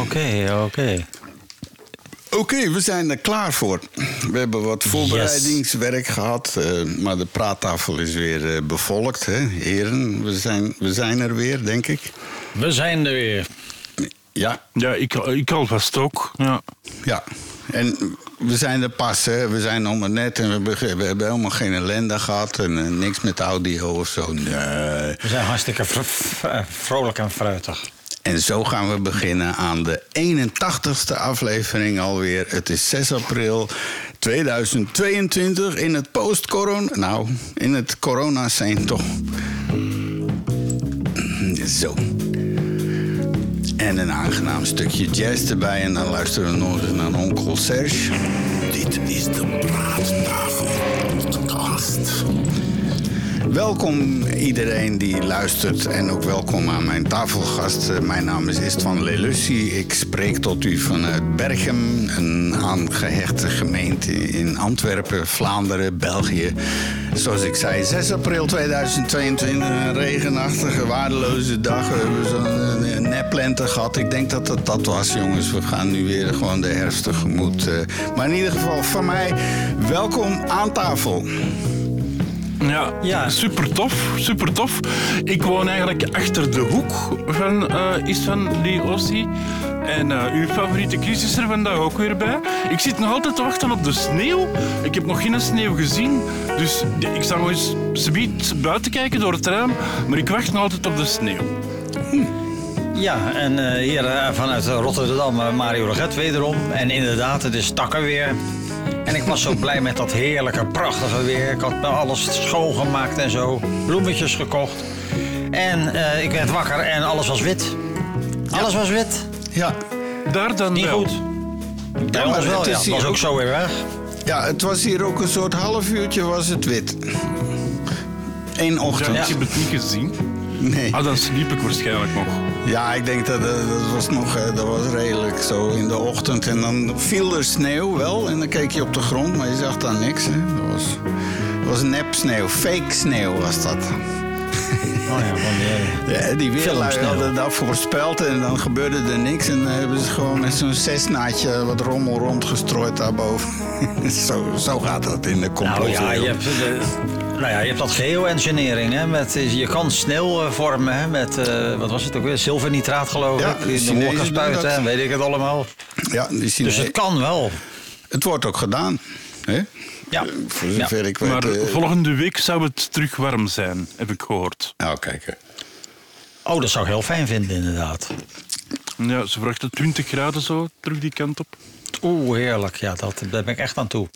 Oké, oké. Oké, we zijn er klaar voor. We hebben wat voorbereidingswerk gehad, eh, maar de praattafel is weer eh, bevolkt. Hè? Heren, we zijn, we zijn er weer, denk ik. We zijn er weer. Ja, Ja, ik, ik alvast ook. Ja. ja. En we zijn er pas, hè. we zijn nog maar net en we, hebben- we hebben helemaal geen ellende gehad en eh, niks met audio of zo. Nee. We zijn hartstikke vrolijk en fruitig. En zo gaan we beginnen aan de 81ste aflevering alweer. Het is 6 april 2022 in het post-corona... Nou, in het corona-scene toch. Zo. En een aangenaam stukje jazz erbij. En dan luisteren we nog eens naar onkel Serge. Dit is de Praattafel podcast. Welkom iedereen die luistert en ook welkom aan mijn tafelgast. Eh, Mijn naam is Istvan Lelussi. Ik spreek tot u vanuit Berchem, een aangehechte gemeente in Antwerpen, Vlaanderen, België. Zoals ik zei, 6 april 2022, een regenachtige, waardeloze dag. We hebben zo'n eh, neplente gehad. Ik denk dat het dat was, jongens. We gaan nu weer gewoon de herfst tegemoet. eh. Maar in ieder geval, van mij, welkom aan tafel. Ja, Ja. super tof, super tof. Ik woon eigenlijk achter de hoek van eh Istvan Liossi. En eh, uw favoriete Chris is er vandaag ook weer bij. Ik zit nog altijd te wachten op de sneeuw. Ik heb nog geen sneeuw gezien. Dus ik sta nog eens subiet buiten kijken door het raam. Maar ik wacht nog altijd op de sneeuw. Ja, en eh, hier eh, vanuit Rotterdam eh, Mario Leget wederom. En inderdaad, het is takken weer. En ik was zo blij met dat heerlijke, prachtige weer. Ik had alles schoongemaakt en zo. Bloemetjes gekocht. En eh, ik werd wakker en alles was wit. Alles was wit. Ja, Daar dan Niet wel. goed. Maar ons wel, het ja. Het was ook ook- zo weer weg. Ja, het was hier ook een soort half uurtje was het wit. Eén Ja, ochtend. ik heb het niet gezien. Nee. Ah, dan sliep ik waarschijnlijk nog. Ja, ik denk dat eh, dat was nog eh, dat was redelijk zo in de ochtend. En dan viel er sneeuw wel. En dan keek je op de grond, maar je zag daar niks. Hè. Dat was, dat was nep sneeuw. Fake sneeuw was dat. Oh ja, van die, Ja, die weerlui hadden dat voorspeld en dan gebeurde er niks. En dan hebben ze gewoon met zo'n zesnaadje wat rommel rondgestrooid daarboven. zo, zo gaat dat in de Nou complotwereld. ja, je hebt, nou ja, je hebt dat geoengineering. Hè, met, je kan sneeuw eh, vormen hè, met, eh, wat was het ook weer, zilvernitraat geloof Ja, ik. in de en weet ik het allemaal. Ja, die Dus het kan wel. het wordt ook gedaan. Hè? Ja. Voor Ja. zover ik weet. Maar eh, volgende week zou het terug warm zijn, heb ik gehoord. Nou, kijk. hè. Oh, dat zou ik heel fijn vinden inderdaad. Ja, ze verwachten 20 graden zo, terug die kant op. Oeh, heerlijk. Ja, dat, daar ben ik echt aan toe.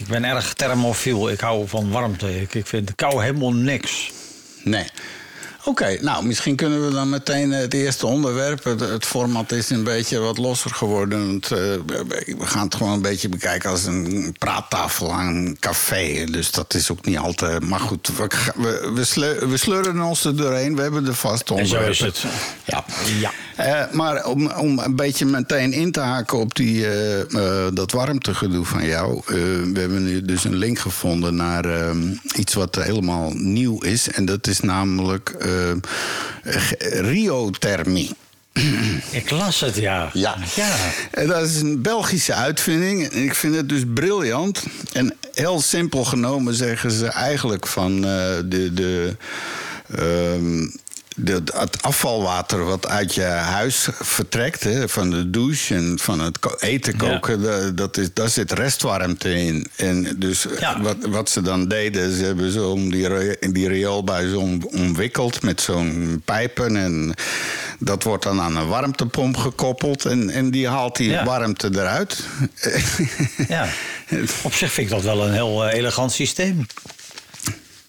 Ik ben erg thermofiel. Ik hou van warmte. Ik, vind kou helemaal niks. Nee. Oké, nou, misschien kunnen we dan meteen het eerste onderwerp. Het, het format is een beetje wat losser geworden. Eh, we gaan het gewoon een beetje bekijken als een praattafel aan een café. Dus dat is ook niet al te. Maar goed, we, we, we, sleu- we sleuren ons er doorheen. We hebben de vaste En zo onderwerpen. is het. Ja. Ja. Eh, maar om, om een beetje meteen in te haken op die, eh, eh, dat warmtegedoe van jou. eh, we hebben nu dus een link gevonden naar eh, iets wat helemaal nieuw is. En dat is namelijk eh, riothermie. Ik las het, ja. Ja. ja. En dat is een Belgische uitvinding. En ik vind het dus briljant. En heel simpel genomen zeggen ze eigenlijk van eh, de. de ehm, de, het afvalwater wat uit je huis vertrekt, hè, van de douche en van het eten koken, da- dat is, daar zit restwarmte in. En dus Ja. wat, wat ze dan deden, ze hebben zo om die, die rioolbuis om, omwikkeld met zo'n pijpen. En dat wordt dan aan een warmtepomp gekoppeld en, en die haalt die Ja. warmte eruit. Ja. Op zich vind ik dat wel een heel eh, elegant systeem.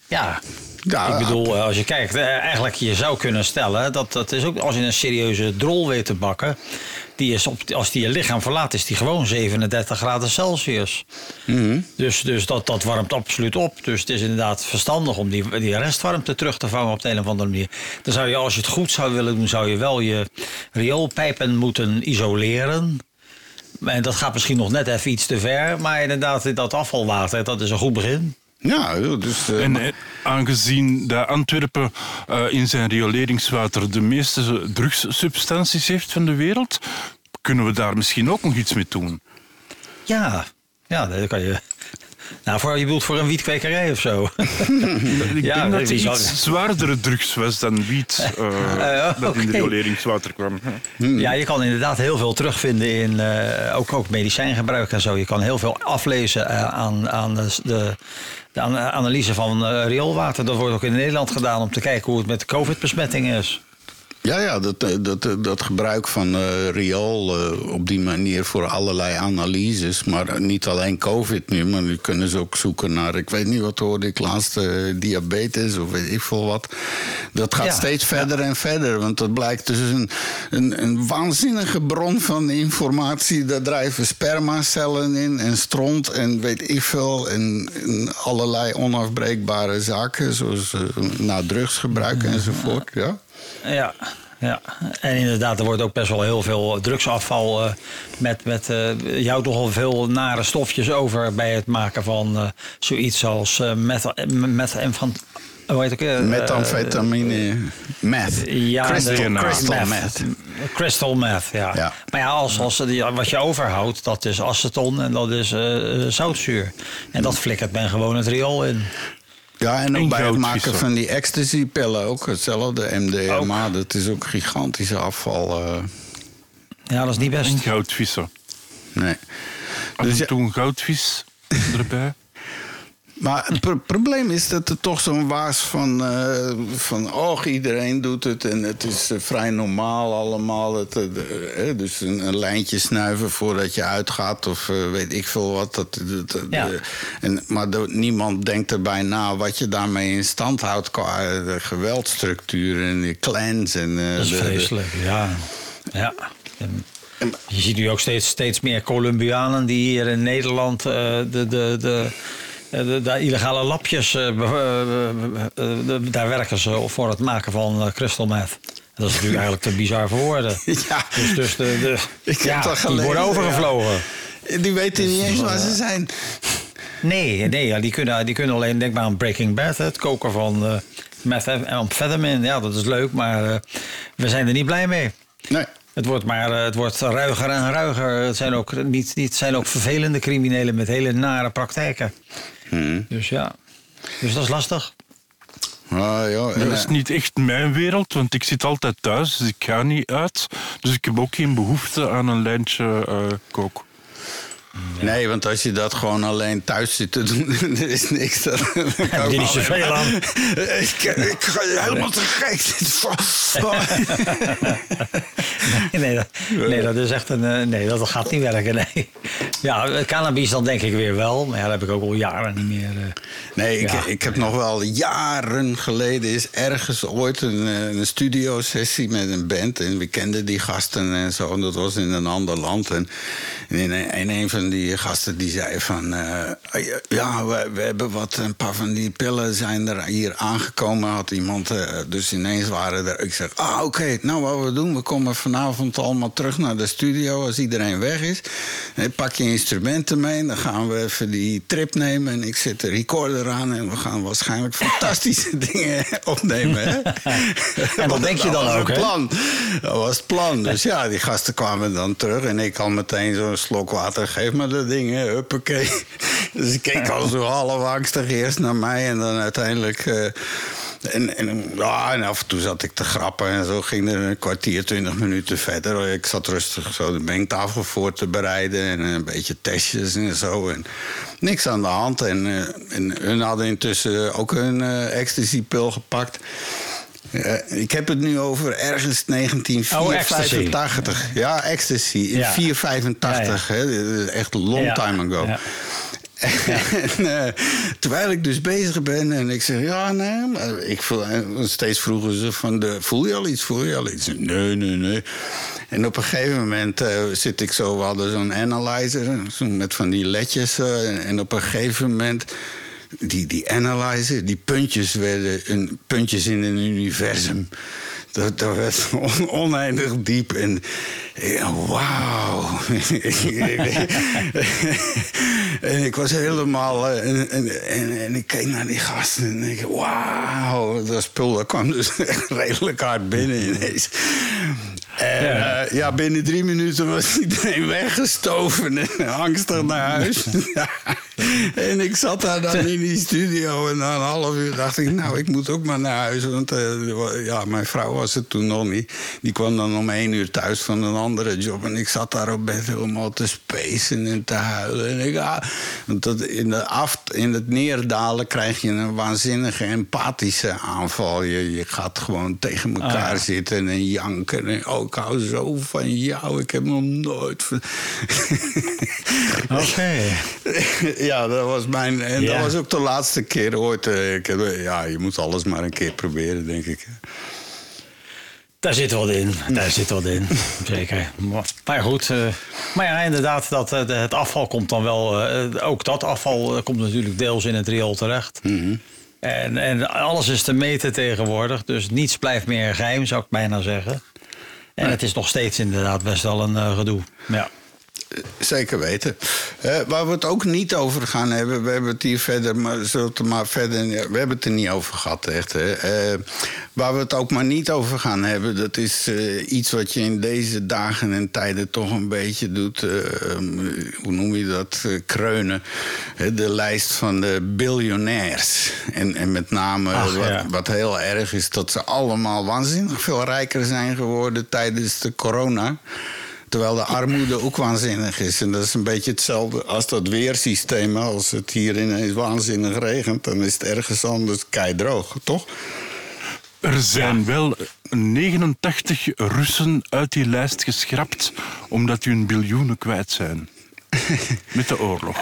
Ja. Ja, ik bedoel, als je kijkt, eh, eigenlijk je zou kunnen stellen dat dat is ook als je een serieuze drol weet te bakken, die is op, als die je lichaam verlaat, is die gewoon 37 graden Celsius. Mhm. Dus, dus dat, dat warmt absoluut op. Dus het is inderdaad verstandig om die, die restwarmte terug te vangen op de een of andere manier. Dan zou je, als je het goed zou willen doen, zou je wel je rioolpijpen moeten isoleren. En dat gaat misschien nog net even iets te ver. Maar inderdaad, dat afvalwater, dat is een goed begin. Ja, dus... eh, En eh, aangezien dat Antwerpen eh, in zijn rioleringswater de meeste drugssubstanties heeft van de wereld, kunnen we daar misschien ook nog iets mee doen. Ja, ja, dat kan je. Nou, voor, je bedoelt voor een wietkwekerij of zo. Ik Ja, denk dat het iets zwaardere drugs was dan wiet dat in de rioleringswater kwam. Ja, je kan inderdaad heel veel terugvinden in eh, ook, ook medicijngebruik en zo. Je kan heel veel aflezen eh, aan, aan de, de, de an- analyse van eh, rioolwater. Dat wordt ook in Nederland gedaan om te kijken hoe het met de COVID-besmetting is. Ja, ja dat, eh, dat, eh, dat gebruik van eh riool op die manier voor allerlei analyses. Maar niet alleen COVID nu, maar nu kunnen ze ook zoeken naar, ik weet niet wat hoorde ik laatst, diabetes of weet ik veel wat. Dat gaat Ja, steeds verder en verder, want dat blijkt dus een, een, een waanzinnige bron van informatie. Daar drijven spermacellen in en stront en weet ik veel. En, en allerlei onafbreekbare zaken, zoals nou, drugsgebruik enzovoort. Ja. Ja, ja. En inderdaad, er wordt ook best wel heel veel drugsafval eh, met, met eh, je houdt nogal veel nare stofjes over bij het maken van eh, zoiets als eh metha, metha, van, hoe heet het Methamfetamine, meth. Ja, crystal, de- crystal meth. meth. Crystal meth, ja. Ja. Maar ja, als, als, die- wat je overhoudt, dat is aceton en dat is zoutzuur. En dat flikkert men gewoon het riool in. Ja, en ook bij het maken van die ecstasy-pillen ook hetzelfde. MDMA, dat is ook gigantische afval. eh, Ja, dat is niet best. En goudvissen. nee. Af Dus en ja, toe een goudvis erbij. Maar het pro- probleem is dat er toch zo'n waas van, eh, van... oh, iedereen doet het en het is eh, vrij normaal allemaal. Het, eh, dus een, een lijntje snuiven voordat je uitgaat of weet ik veel wat. Dat, dat, dat- Ja. en, maar de- niemand denkt erbij na wat je daarmee in stand houdt... qua de geweldstructuur en de clans. En, Dat is vreselijk, ja. ja. En je ziet nu ook steeds, steeds meer Colombianen die hier in Nederland de, de, de, de, de illegale lapjes, eh, eh, eh, daar werken ze voor het maken van eh, crystal meth. Dat is natuurlijk eigenlijk te bizar voor woorden. Ja. Dus, dus de, de, Ik heb dat die gelezen, worden overgevlogen. Die weten niet eens waar ze zijn. Nee, nee ja, die, kunnen, die kunnen alleen, denk maar aan Breaking Bad, het koken van eh meth en amphetamine. Ja, dat is leuk, maar eh, we zijn er niet blij mee. Nee. Het wordt maar eh, het wordt ruiger en ruiger. Het zijn ook, niet, niet, het zijn ook vervelende criminelen met hele nare praktijken. Dus ja, dus dat is lastig. Ah, ja, en, Dat is niet echt mijn wereld, want ik zit altijd thuis, dus ik ga niet uit. Dus ik heb ook geen behoefte aan een lijntje eh kook. Nee, want als je dat gewoon alleen thuis zit te doen, er is niks. Dan Heb je niet zoveel aan? ik, ik ga je helemaal te gek. Nee, dat, nee, dat is echt een. eh, Nee, dat gaat niet werken. Nee. Ja, cannabis dan denk ik weer wel. Maar ja, dat heb ik ook al jaren niet meer. eh. Nee, ik, Ja. ik heb nog wel jaren geleden is ergens ooit een, eh, een studiosessie met een band. En we kenden die gasten en zo. En dat was in een ander land. En, een, en een van die gasten die zei van... eh, ja, we, we hebben wat, een paar van die pillen zijn er hier aangekomen. Had iemand, eh, dus ineens waren er... Ik zeg, ah oké, nou wat we doen, we komen vanavond allemaal terug naar de studio als iedereen weg is. En pak je instrumenten mee, dan gaan we even die trip nemen. En ik zet de recorder aan en we gaan waarschijnlijk fantastische dingen opnemen. Hè? En dat denk je dan ook, hè? plan. Dat was het plan. Dus ja, die gasten kwamen dan terug en ik al meteen zo'n slok water. Geef dat ding, hè. Dus ik keek al zo half angstig eerst naar mij en dan uiteindelijk... eh, en, en, ja, en af en toe zat ik te grappen en zo ging er een kwartier, twintig minuten verder. Ik zat rustig zo de mengtafel voor te bereiden en een beetje testjes en zo. En niks aan de hand. En, eh, en hun hadden intussen ook hun eh ecstasy-pil gepakt. Eh, ik heb het nu over ergens 1985. ja, ecstasy. In Ja. 485. Hè? Dat is echt een long Ja, time ago. ja. en, eh, terwijl ik dus bezig ben en ik zeg, ja, nee, maar ik voel, en steeds vroegen ze van, de, voel je al iets, voel je al iets? Nee, nee, nee. En op een gegeven moment eh, zit ik zo, we hadden zo'n analyzer, zo met van die ledjes. eh, en op een gegeven moment, die, die die puntjes werden een, puntjes in een universum. Dat, dat werd on- oneindig diep. En wauw. en ik was helemaal... eh, En, en, ik keek naar die gasten en ik wauw. Dat spul dat kwam dus redelijk hard binnen ineens. En Ja. ja. ja, binnen drie minuten was iedereen weggestoven en angstig naar huis. en ik zat daar dan in die studio en na een half uur dacht ik... nou, ik moet ook maar naar huis, want eh, ja, mijn vrouw was het toen nog niet. Die kwam dan om één uur thuis van een andere job. En ik zat daar op bed helemaal te spacen en te huilen. En ik, ah, want dat in, de af, in het neerdalen krijg je een waanzinnige empathische aanval. Je, je gaat gewoon tegen elkaar Ah. zitten en janken. En, oh, ik hou zo van jou, ik heb nog nooit... Oké. ja, dat was mijn... En Ja. dat was ook de laatste keer ooit. eh, Ik heb, ja, je moet alles maar een keer proberen, denk ik. Daar zit wat in. Daar zit wat in. Zeker. Maar goed. eh, maar ja, inderdaad, dat, eh, het afval komt dan wel. ook dat afval komt natuurlijk deels in het riool terecht. en, en alles is te meten tegenwoordig. Dus niets blijft meer geheim, zou ik bijna zeggen. En het is nog steeds inderdaad best wel een eh, gedoe. Ja. Zeker weten. Eh, waar we het ook niet over gaan hebben, we hebben het hier verder, maar, zullen er maar verder, we hebben het er niet over gehad, echt. Hè. Eh, waar we het ook maar niet over gaan hebben, dat is eh, iets wat je in deze dagen en tijden toch een beetje doet, eh, um, hoe noem je dat, kreunen. De lijst van de biljonairs. En, en met name, Ach, wat, ja. wat heel erg is, dat ze allemaal waanzinnig veel rijker zijn geworden tijdens de corona. Terwijl de armoede ook waanzinnig is. En dat is een beetje hetzelfde als dat weersysteem. Als het hier ineens waanzinnig regent, dan is het ergens anders keidroog, toch? Er zijn wel 89 Russen uit die lijst geschrapt omdat hun biljoenen kwijt zijn. Met de oorlog.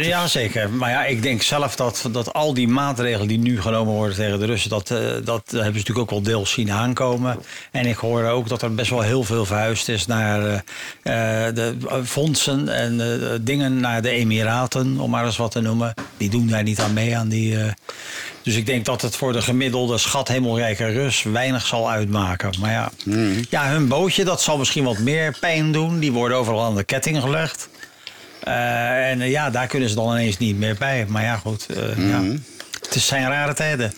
Ja, zeker. Maar ja, ik denk zelf dat, dat al die maatregelen die nu genomen worden tegen de Russen, dat, eh, dat hebben ze natuurlijk ook wel deels zien aankomen. En ik hoor ook dat er best wel heel veel verhuisd is naar de fondsen en dingen naar de Emiraten, om maar eens wat te noemen. Die doen daar niet aan mee aan die. dus ik denk dat het voor de gemiddelde schat hemelrijke Rus weinig zal uitmaken. Maar ja, ja, hun bootje, dat zal misschien wat meer pijn doen. Die worden overal aan de ketting gelegd. Eh, en eh, ja, daar kunnen ze dan ineens niet meer bij. Maar ja, goed. eh, ja. Het is zijn rare tijden.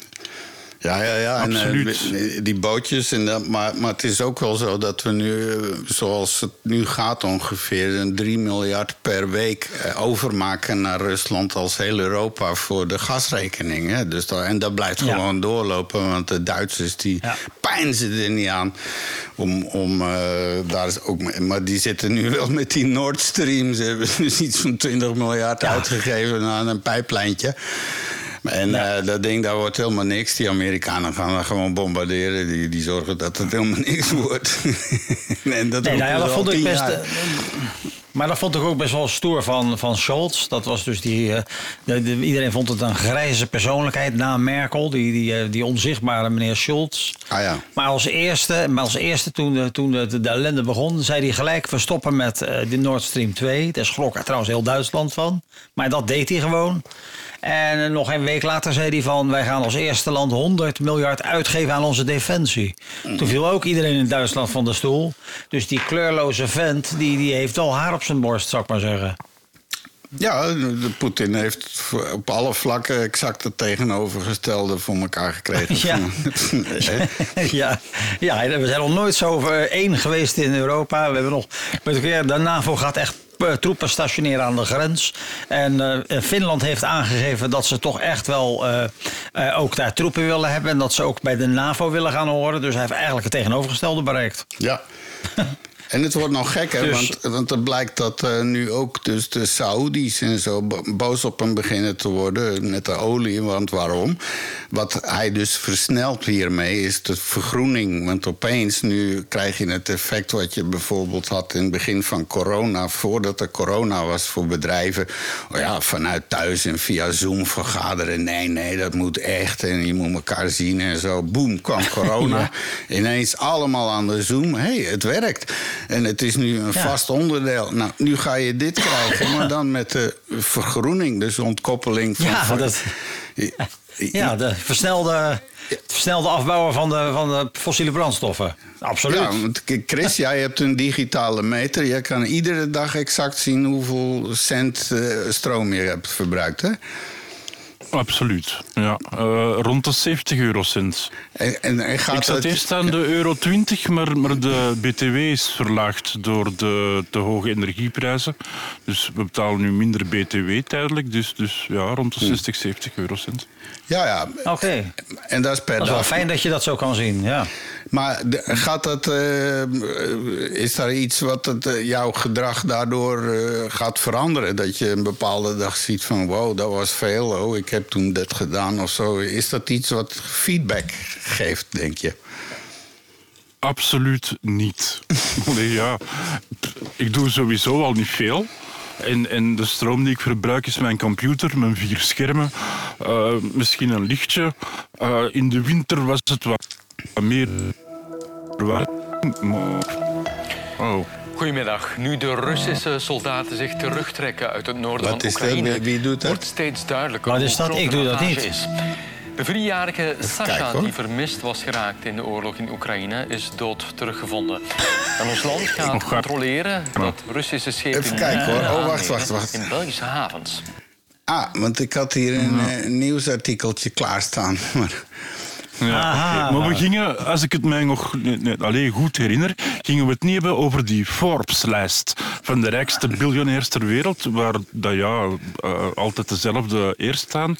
Ja, ja, ja. En, eh, Absoluut. die bootjes. En dat, maar, maar het is ook wel zo dat we nu, eh, zoals het nu gaat ongeveer, een 3 miljard per week eh, overmaken naar Rusland als heel Europa voor de gasrekening. Hè. Dus dat, en dat blijft Ja. gewoon doorlopen, want de Duitsers die Ja. pijnzen er niet aan. Om, om, daar is ook, maar die zitten nu wel met die Nord Stream. Ze hebben dus iets van 20 miljard Ja. uitgegeven aan een pijplijntje. En eh, dat ding, daar wordt helemaal niks. Die Amerikanen gaan dat gewoon bombarderen. Die, die zorgen dat het helemaal niks wordt. en dat Nee, nou ja, dat vond ik best. eh, maar dat vond ik ook best wel stoer van, van Scholz. Dat was dus die. eh, de- de- iedereen vond het een grijze persoonlijkheid na Merkel, die, die, die onzichtbare meneer Scholz. Ah ja. Maar als eerste, maar als eerste toen, de, toen de, de ellende begon, zei hij gelijk: we stoppen met de Nord Stream 2. Daar schrok er trouwens heel Duitsland van. Maar dat deed hij gewoon. En nog een week later zei hij van... wij gaan als eerste land 100 miljard uitgeven aan onze defensie. Toen viel ook iedereen in Duitsland van de stoel. Dus die kleurloze vent, die, die heeft wel haar op zijn borst, zou ik maar zeggen. Ja, Poetin heeft op alle vlakken exact het tegenovergestelde voor elkaar gekregen. Ja. Ja, ja, we zijn nog nooit zo één geweest in Europa. We hebben nog met de NAVO gaat echt troepen stationeren aan de grens. En eh, Finland heeft aangegeven dat ze toch echt wel eh, eh, ook daar troepen willen hebben. En dat ze ook bij de NAVO willen gaan horen. Dus hij heeft eigenlijk het tegenovergestelde bereikt. Ja. En het wordt nog gekker, Dus- want, want het blijkt dat eh, nu ook dus de Saoedi's en zo bo- boos op hem beginnen te worden met de olie. Want waarom? Wat hij dus versnelt hiermee is de vergroening. Want opeens nu krijg je het effect wat je bijvoorbeeld had in het begin van corona, voordat er corona was voor bedrijven. Oh ja, vanuit thuis en via Zoom vergaderen. Nee, nee, dat moet echt. En je moet elkaar zien en zo. Boem, kwam corona. Ja. Ineens allemaal aan de Zoom. Hé, hey, het werkt. En het is nu een Ja. vast onderdeel. Nou, nu ga je dit krijgen, maar dan met de vergroening. Dus ontkoppeling van... Ja, dat- Ja, de versnelde, het versnelde afbouwen van de, van de fossiele brandstoffen. Absoluut. Ja, want Chris, jij hebt een digitale meter. Jij kan iedere dag exact zien hoeveel cent eh, stroom je hebt verbruikt. Hè? Absoluut. Ja, eh, rond de 70 eurocent. En, en, en gaat Ik zat het- eerst aan de euro 20, maar, maar de BTW is verlaagd door de te hoge energieprijzen. Dus we betalen nu minder BTW tijdelijk. Dus, dus ja, rond de 60, 70 eurocent. Ja, ja. Oké, En dat is per dat is wel dag. fijn dat je dat zo kan zien. Ja. Maar gaat dat, eh, is daar iets wat het, eh, jouw gedrag daardoor eh, gaat veranderen? Dat je een bepaalde dag ziet van wow, dat was veel. Oh, ik heb toen dat gedaan of zo. Is dat iets wat feedback geeft, denk je? Absoluut niet. Ja. Ik doe sowieso al niet veel. En, en de stroom die ik verbruik is mijn computer, mijn vier schermen, misschien een lichtje. In de winter was het wat meer Oh. Goedemiddag. Nu de Russische soldaten zich terugtrekken uit het noorden Wat van is dat? Oekraïne, Wie- wie doet dat? wordt steeds duidelijker Wat hoe is dat? groot Ik de doe dat ravage niet. Is. De driejarige Sasha, die vermist was geraakt in de oorlog in Oekraïne, is dood teruggevonden. En ons land gaat controleren dat Russische schepen Even kijken, hoor. Oh, wacht, wacht, wacht. in Belgische havens. Ah, want ik had hier een eh, nieuwsartikeltje klaarstaan. Maar Ja, Aha. Maar we gingen, als ik het mij nog alleen goed herinner, gingen we het niet hebben over die Forbes-lijst van de rijkste biljonairs ter wereld, waar dat, ja, eh, altijd dezelfde eerst staan.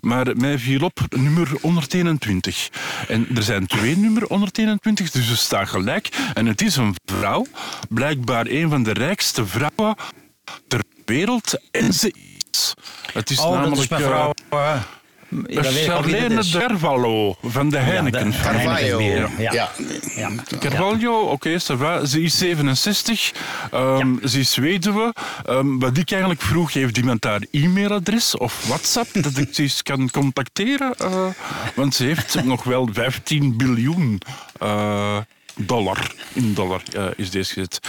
Maar mij viel op nummer 121. En er zijn twee nummer 121, dus ze staan gelijk. En het is een vrouw, blijkbaar een van de rijkste vrouwen ter wereld. En ze is. Het is Oh, namelijk... is eh, mevrouw... eh, ja, Charlene. Dervalo van de Ja, Heineken. de Carvalho. Ja. ja. Ja. Carvalho, oké, va. Ze is 67. Ehm, Ze is weduwe. Ehm, wat ik eigenlijk vroeg, heeft iemand haar e-mailadres of WhatsApp dat ik ze eens kan contacteren? Eh, want ze heeft nog wel 15 biljoen eh, dollar. In dollar eh, is deze gezet.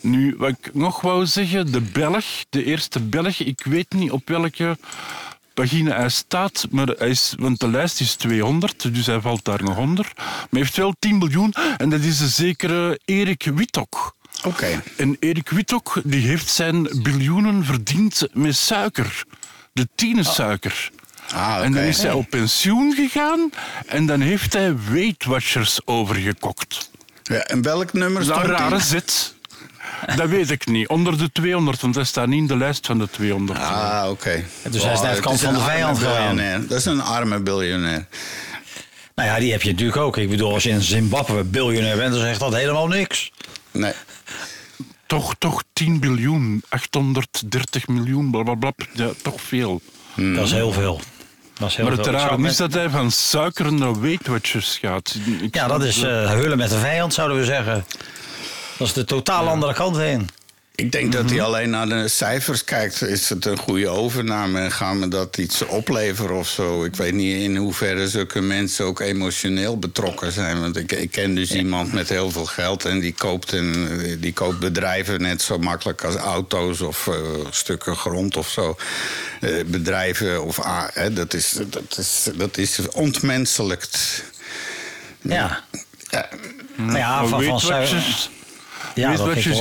Nu, wat ik nog wou zeggen, de Belg, de eerste Belg, ik weet niet op welke pagina hij staat, maar hij is, want de lijst is 200, dus hij valt daar nog onder. Maar hij heeft wel 10 miljoen en dat is een zekere Erik Wittok. Oké. En Erik Wittok die heeft zijn biljoenen verdiend met suiker. De tienersuiker. Ah, oké. En dan is hij op pensioen gegaan en dan heeft hij Weight Watchers overgekocht. Ja, en welk nummer Dat is stond een rare die? Dat weet ik niet. Onder de 200, want hij staat niet in de lijst van de 200. Ah, oké. Dus hij is naar de kant van de vijand gegaan. Dat is een arme biljonair. Nou ja, die heb je natuurlijk ook. Ik bedoel, als je in Zimbabwe biljonair bent, dan zegt dat helemaal niks. Nee. Toch, toch 10 biljoen, 830 miljoen, blablabla. Ja, toch veel. Dat is heel veel. Dat is heel Maar het rare met- is dat hij van suiker naar Weight Watchers gaat. Ik Ja, dat is eh heulen met de vijand, zouden we zeggen. Dat is de totaal andere kant heen. Ik denk dat Mhm. hij alleen naar de cijfers kijkt. Is het een goede overname en gaan we dat iets opleveren of zo? Ik weet niet in hoeverre zulke mensen ook emotioneel betrokken zijn. Want ik, ik ken dus iemand met heel veel geld en die koopt, een, die koopt bedrijven net zo makkelijk als auto's of eh, stukken grond of zo. Eh, bedrijven of hè, dat, is, dat, is, dat is ontmenselijkt. Ja. Ja, Nou van, van Watchers, Ja,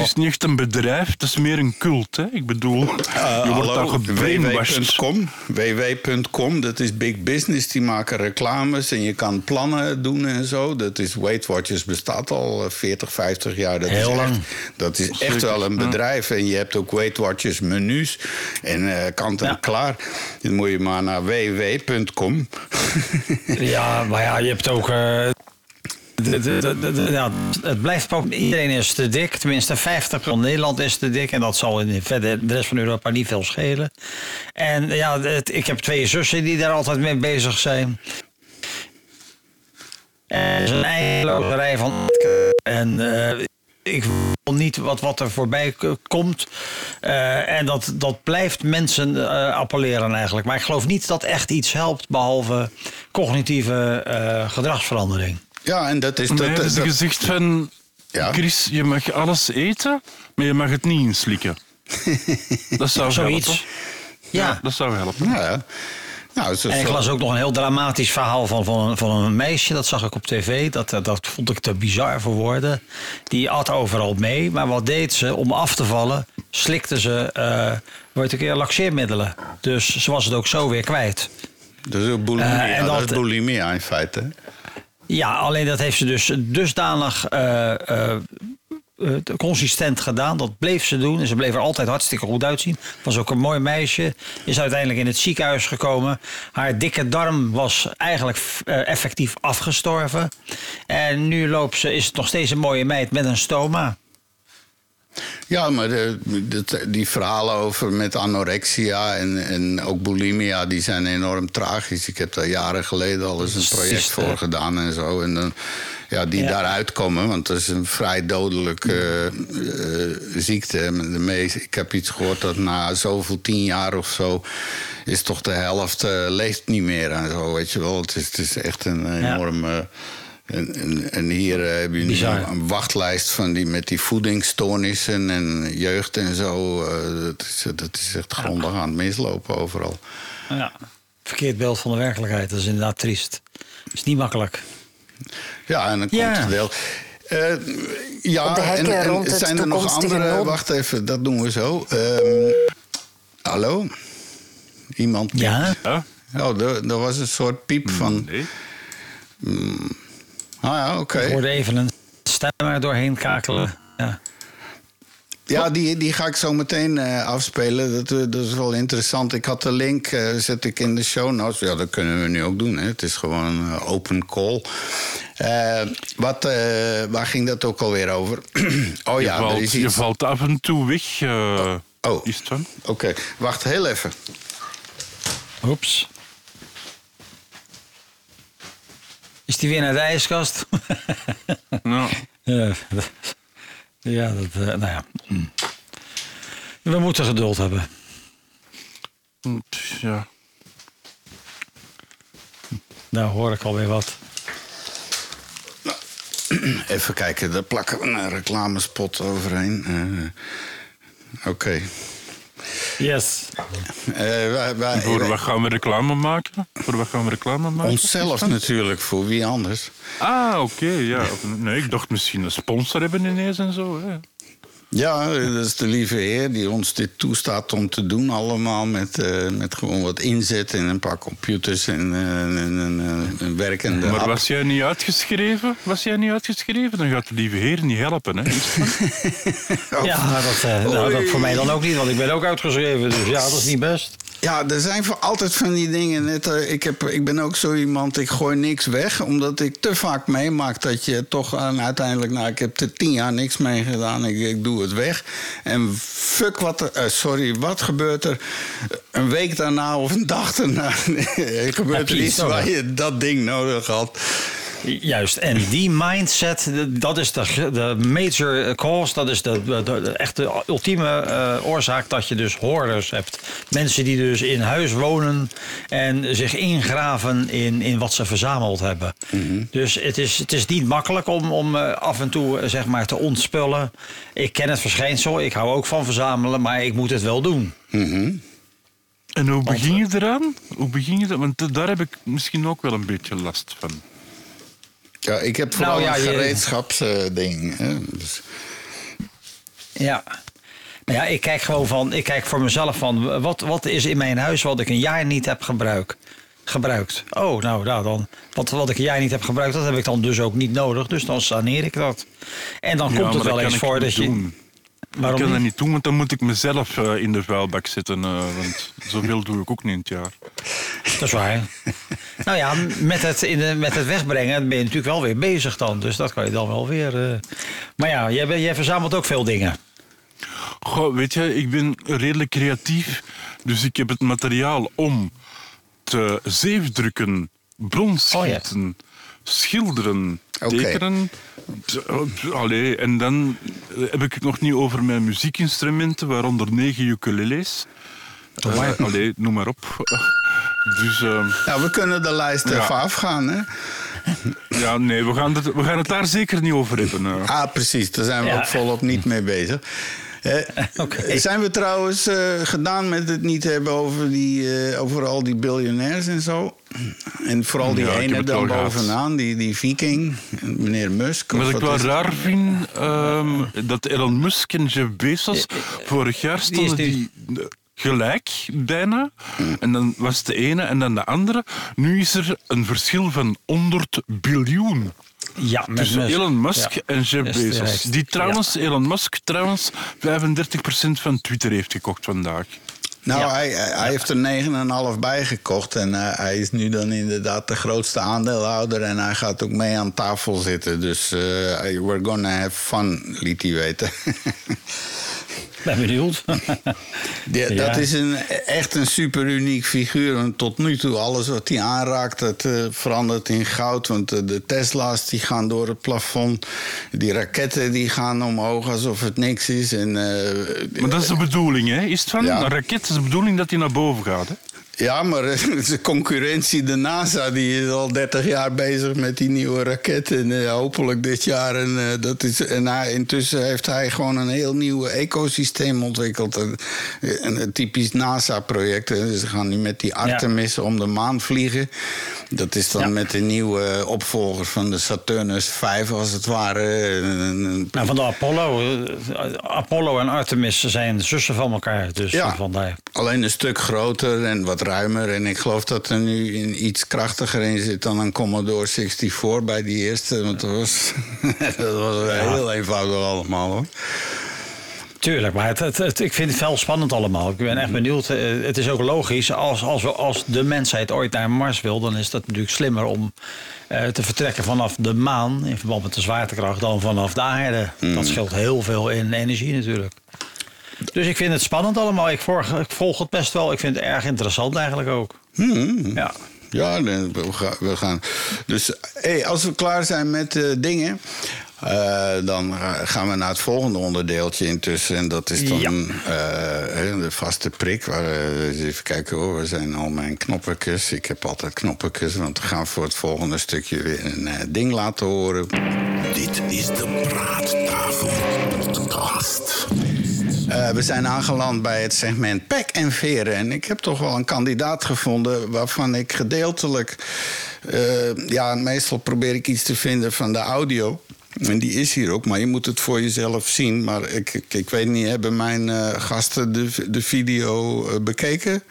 is niet echt een bedrijf, het is meer een cult. Hè? Ik bedoel, je wordt daar gebrainwashed. www.com. www.com, dat is big business. Die maken reclames en je kan plannen doen en zo. Dat is Weight Watchers bestaat al eh, 40, 50 jaar. Dat Heel is lang. Echt, dat is echt wel een bedrijf. En je hebt ook Weight Watchers menus en eh kant en Ja. klaar. Dan moet je maar naar www.com. Ja, maar ja, je hebt ook. eh, de- de- de- de- de- ja, het blijft Iedereen is te dik. Tenminste, 50 van Nederland is te dik. En dat zal in verder de rest van Europa niet veel schelen. En ja, ik heb twee zussen die daar altijd mee bezig zijn. En is een eindeloze van. En eh, ik wil niet wat, wat er voorbij komt. Eh, en dat, dat blijft mensen eh, appelleren eigenlijk. Maar ik geloof niet dat echt iets helpt. Behalve cognitieve gedragsverandering. Ja, en dat is... Dat, ze gezegd van... Ja. Chris, je mag alles eten, maar je mag het niet inslikken. Dat zou Zoiets. helpen. Ja. Dat zou helpen. Ja, Nou, zo, En ik las ook nog een heel dramatisch verhaal van, van, een, van een meisje. Dat zag ik op tv. Dat, dat- dat vond ik te bizar voor woorden. Die at overal mee. Maar wat deed ze? Om af te vallen slikte ze eh het, een keer laxeermiddelen. Dus ze was het ook zo weer kwijt. dat is ook bulimia. Eh, en dat, dat- is bulimia in feite. Ja, alleen dat heeft ze dus dusdanig eh, eh, eh, consistent gedaan. Dat bleef ze doen. En ze bleef er altijd hartstikke goed uitzien. Was ook een mooi meisje. Is uiteindelijk in het ziekenhuis gekomen. Haar dikke darm was eigenlijk effectief afgestorven. En nu loopt ze, is nog steeds een mooie meid met een stoma. Ja, maar de, de- die verhalen over met anorexia en, en ook bulimia, die zijn enorm tragisch. Ik heb daar jaren geleden al eens een project voor gedaan en zo. En dan, ja, die Ja. daaruit komen, want dat is een vrij dodelijke eh, ziekte. En De meest, ik heb iets gehoord dat na zoveel tien jaar of zo is toch de helft eh, leeft niet meer en zo, weet je wel. Het is, het is echt een Ja. En, en, en hier eh, heb je nu een wachtlijst van die met die voedingsstoornissen en jeugd en zo. eh, dat, is, dat is echt grondig aan het mislopen overal. Ja. Verkeerd beeld van de werkelijkheid. Dat is inderdaad triest. is niet makkelijk. Ja, en dan Ja. komt het wel. Eh, ja, en, het zijn er nog andere... Wacht even, dat doen we zo. Ehm, hallo? Iemand? Ja, Ja? Oh, er, er was een soort piep van... Nee. Ah ja, oké. ik hoorde even een stem er doorheen kakelen. Ja. Ja, die, die ga ik zo meteen eh, afspelen. Dat, eh, dat is wel interessant. Ik had de link, eh, zet ik in de show notes. Ja, dat kunnen we nu ook doen. Hè. Het is gewoon een open call. Wat, eh, waar ging dat ook alweer over? oh je, ja, er valt, is je valt af en toe weg. eh, Oh. Is het van? Oké, wacht heel even. Oeps. Is die weer naar de ijskast? Nou, ja, dat- ja, dat, eh, nou ja. Mm. We moeten geduld hebben. ja. Nou hoor ik alweer wat. Even kijken, daar plakken we een reclamespot overheen. Eh, Oké. Yes. Eh, wij- wij- Voor wat gaan we reclame maken? Voor wat gaan we reclame maken? Onszelf natuurlijk, voor wie anders. Ah, oké, ja. Nee, ik dacht misschien een sponsor hebben ineens en zo. Hè. Ja, dat is de lieve heer die ons dit toestaat om te doen. Allemaal met, eh, met gewoon wat inzet en een paar computers en eh, een, een, werkende Maar app. was jij niet uitgeschreven? Was jij niet uitgeschreven? Dan gaat de lieve heer niet helpen, hè? Ja, nou, dat, eh, nou, dat voor mij dan ook niet, want ik ben ook uitgeschreven. Dus ja, dat is niet best. Ja, er zijn voor altijd van die dingen. Net, eh, ik, heb, ik ben ook zo iemand, ik gooi niks weg. Omdat ik te vaak meemaak dat je toch uiteindelijk... Nou, ik heb er tien jaar niks mee gedaan, ik, ik doe het weg. En fuck wat er... eh, sorry, wat gebeurt er een week daarna of een dag daarna? gebeurt er iets waar je dat ding nodig had. Juist, en die mindset, de- dat is de, de major cause, dat is de, de, de echte ultieme eh, oorzaak dat je dus hoorders hebt. Mensen die dus in huis wonen en zich ingraven in, in wat ze verzameld hebben. Dus het is, het is niet makkelijk om, om eh, af en toe eh, zeg maar te ontspullen. Ik ken het verschijnsel, ik hou ook van verzamelen, maar ik moet het wel doen. En hoe begin je eraan? Hoe begin je dat? Want daar heb ik misschien ook wel een beetje last van. Ja, ik heb vooral Nou ja, een gereedschapsding. hè. Dus, Ja. Nou ja, ik kijk gewoon van, ik kijk voor mezelf van, wat, wat is in mijn huis wat ik een jaar niet heb gebruik, gebruikt? Oh, nou, nou dan, wat, wat ik een jaar niet heb gebruikt, dat heb ik dan dus ook niet nodig. Dus dan saneer ik dat. En dan Ja, komt het wel eens voor dat je... doen. Waarom ik kan dat niet? doen, want dan moet ik mezelf eh, in de vuilbak zetten. eh, want zoveel doe ik ook niet in het jaar. Dat is waar. Nou ja, met het, in de, met het wegbrengen ben je natuurlijk wel weer bezig dan. Dus dat kan je dan wel weer... eh. Maar ja, jij, jij verzamelt ook veel dingen. Goh, weet je, ik ben redelijk creatief. Dus ik heb het materiaal om te zeefdrukken, bronschieten, schilderen, Oké. tekenen. Eh, Allee, en dan heb ik het nog niet over mijn muziekinstrumenten, waaronder negen ukulele's. Eh, allee, noem maar op. Dus eh, nou, we kunnen de lijst Ja. even afgaan, hè? ja, nee, we gaan, het, we gaan het daar zeker niet over hebben. eh. Ah, precies. Daar zijn we Ja. ook volop niet mee bezig. Eh, Zijn we trouwens eh, gedaan met het niet hebben over, die, eh, over al die biljonairs en zo? En vooral die Ja, ene dan bovenaan, die, die viking, meneer Musk. of Wat ik wel is raar vind, ehm, dat Elon Musk en Jeff Bezos vorig jaar stonden die gelijk, bijna. En dan was de ene en dan de andere. Nu is er een verschil van 100 biljoen Ja, tussen. Elon Musk Ja. en Jeff Bezos. Die trouwens, Elon Musk trouwens, 35% van Twitter heeft gekocht vandaag. Nou, Ja. hij, hij heeft er 9,5 bij gekocht. En eh, hij is nu dan inderdaad de grootste aandeelhouder. En hij gaat ook mee aan tafel zitten. Dus eh, we're gonna have fun, liet hij weten. Ben benieuwd. Ja, Ja. Dat is een, echt een super uniek figuur. Want tot nu toe, alles wat hij aanraakt, dat eh, verandert in goud. Want eh, de Tesla's die gaan door het plafond. Die raketten die gaan omhoog alsof het niks is. En, eh, Maar dat is de bedoeling, hè? Is het van? Ja. Een raket is de bedoeling dat hij naar boven gaat, hè? Ja, maar de concurrentie, de NASA, die is al 30 jaar bezig met die nieuwe raket. En eh, hopelijk dit jaar. En, eh, dat is, en hij, intussen heeft hij gewoon een heel nieuw ecosysteem ontwikkeld. Een, een, typisch NASA-project. hè. Ze gaan nu met die Artemis om de maan vliegen. Dat is dan Ja. met de nieuwe opvolger van de Saturnus 5, als het ware. Nou, van de Apollo. eh, Apollo en Artemis zijn zussen van elkaar. Dus Ja. vandaar. Alleen een stuk groter en wat ruimer. En ik geloof dat er nu in iets krachtiger in zit dan een Commodore 64 bij die eerste. Want dat was, dat was heel eenvoudig allemaal hoor. Tuurlijk, maar het, het, het- ik vind het wel spannend allemaal. Ik ben echt benieuwd. Eh, Het is ook logisch, als, als, we, als de mensheid ooit naar Mars wil... dan is dat natuurlijk slimmer om eh, te vertrekken vanaf de maan... in verband met de zwaartekracht dan vanaf de aarde. Dat scheelt heel veel in energie natuurlijk. Dus ik vind het spannend allemaal. Ik volg, ik volg het best wel. Ik vind het erg interessant eigenlijk ook. Ja. Ja, nee, we gaan. We gaan. Dus hey, als we klaar zijn met eh, dingen. eh, dan gaan we naar het volgende onderdeeltje intussen. En dat is dan Ja. eh, de vaste prik. Waar, even kijken hoor, waar zijn al mijn knoppetjes? Ik heb altijd knoppetjes, want we gaan voor het volgende stukje weer een ding laten horen. Dit is de Praattafel Podcast. Eh, we zijn aangeland bij het segment pek en veren. En ik heb toch wel een kandidaat gevonden waarvan ik gedeeltelijk... eh, ja, meestal probeer ik iets te vinden van de audio. En die is hier ook, maar je moet het voor jezelf zien. Maar ik, ik, ik weet niet, hebben mijn eh, gasten de, de video bekeken?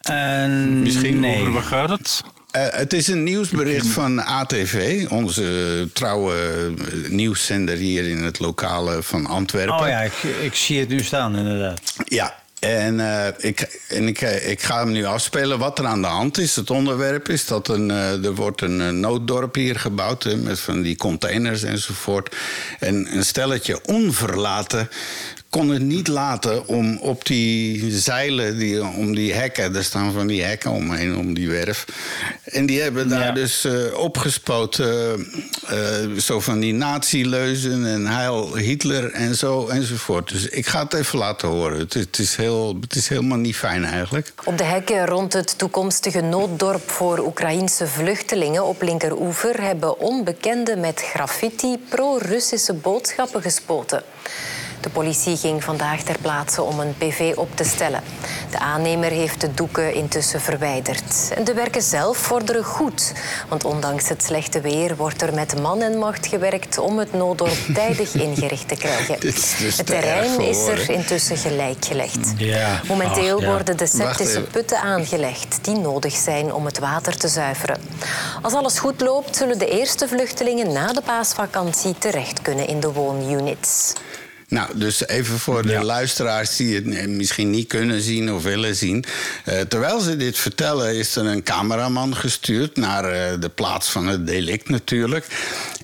En Misschien nee. Over gaat het? Eh, het is een nieuwsbericht van ATV, onze trouwe eh, nieuwszender hier in het lokale van Antwerpen. Oh ja, ik, ik zie het nu staan inderdaad. Ja, en, eh, ik, en ik, ik ga hem nu afspelen. Wat er aan de hand is, het onderwerp is dat een, er wordt een nooddorp hier gebouwd... Hè, met van die containers enzovoort. En een stelletje onverlaten kon het niet laten om op die zeilen, die, om die hekken... er staan van die hekken omheen, om die werf... en die hebben daar Ja. dus eh, opgespoten... eh, zo van die nazi-leuzen en heil Hitler en zo enzovoort. Dus ik ga het even laten horen. Het, het, is, heel, het is helemaal niet fijn eigenlijk. Op de hekken rond het toekomstige nooddorp voor Oekraïnse vluchtelingen op linkeroever hebben onbekenden met graffiti pro-Russische boodschappen gespoten. De politie ging vandaag ter plaatse om een PV op te stellen. De aannemer heeft de doeken intussen verwijderd. En de werken zelf vorderen goed. Want ondanks het slechte weer wordt er met man en macht gewerkt om het nooddorp tijdig ingericht te krijgen. Dus Het terrein voor is er intussen gelijk gelegd. Ja. Momenteel Ach, ja. worden de septische putten aangelegd die nodig zijn om het water te zuiveren. Als alles goed loopt, zullen de eerste vluchtelingen na de paasvakantie terecht kunnen in de woonunits. Nou, dus even voor de luisteraars die het eh, misschien niet kunnen zien of willen zien. Eh, terwijl ze dit vertellen, is er een cameraman gestuurd naar eh, de plaats van het delict natuurlijk.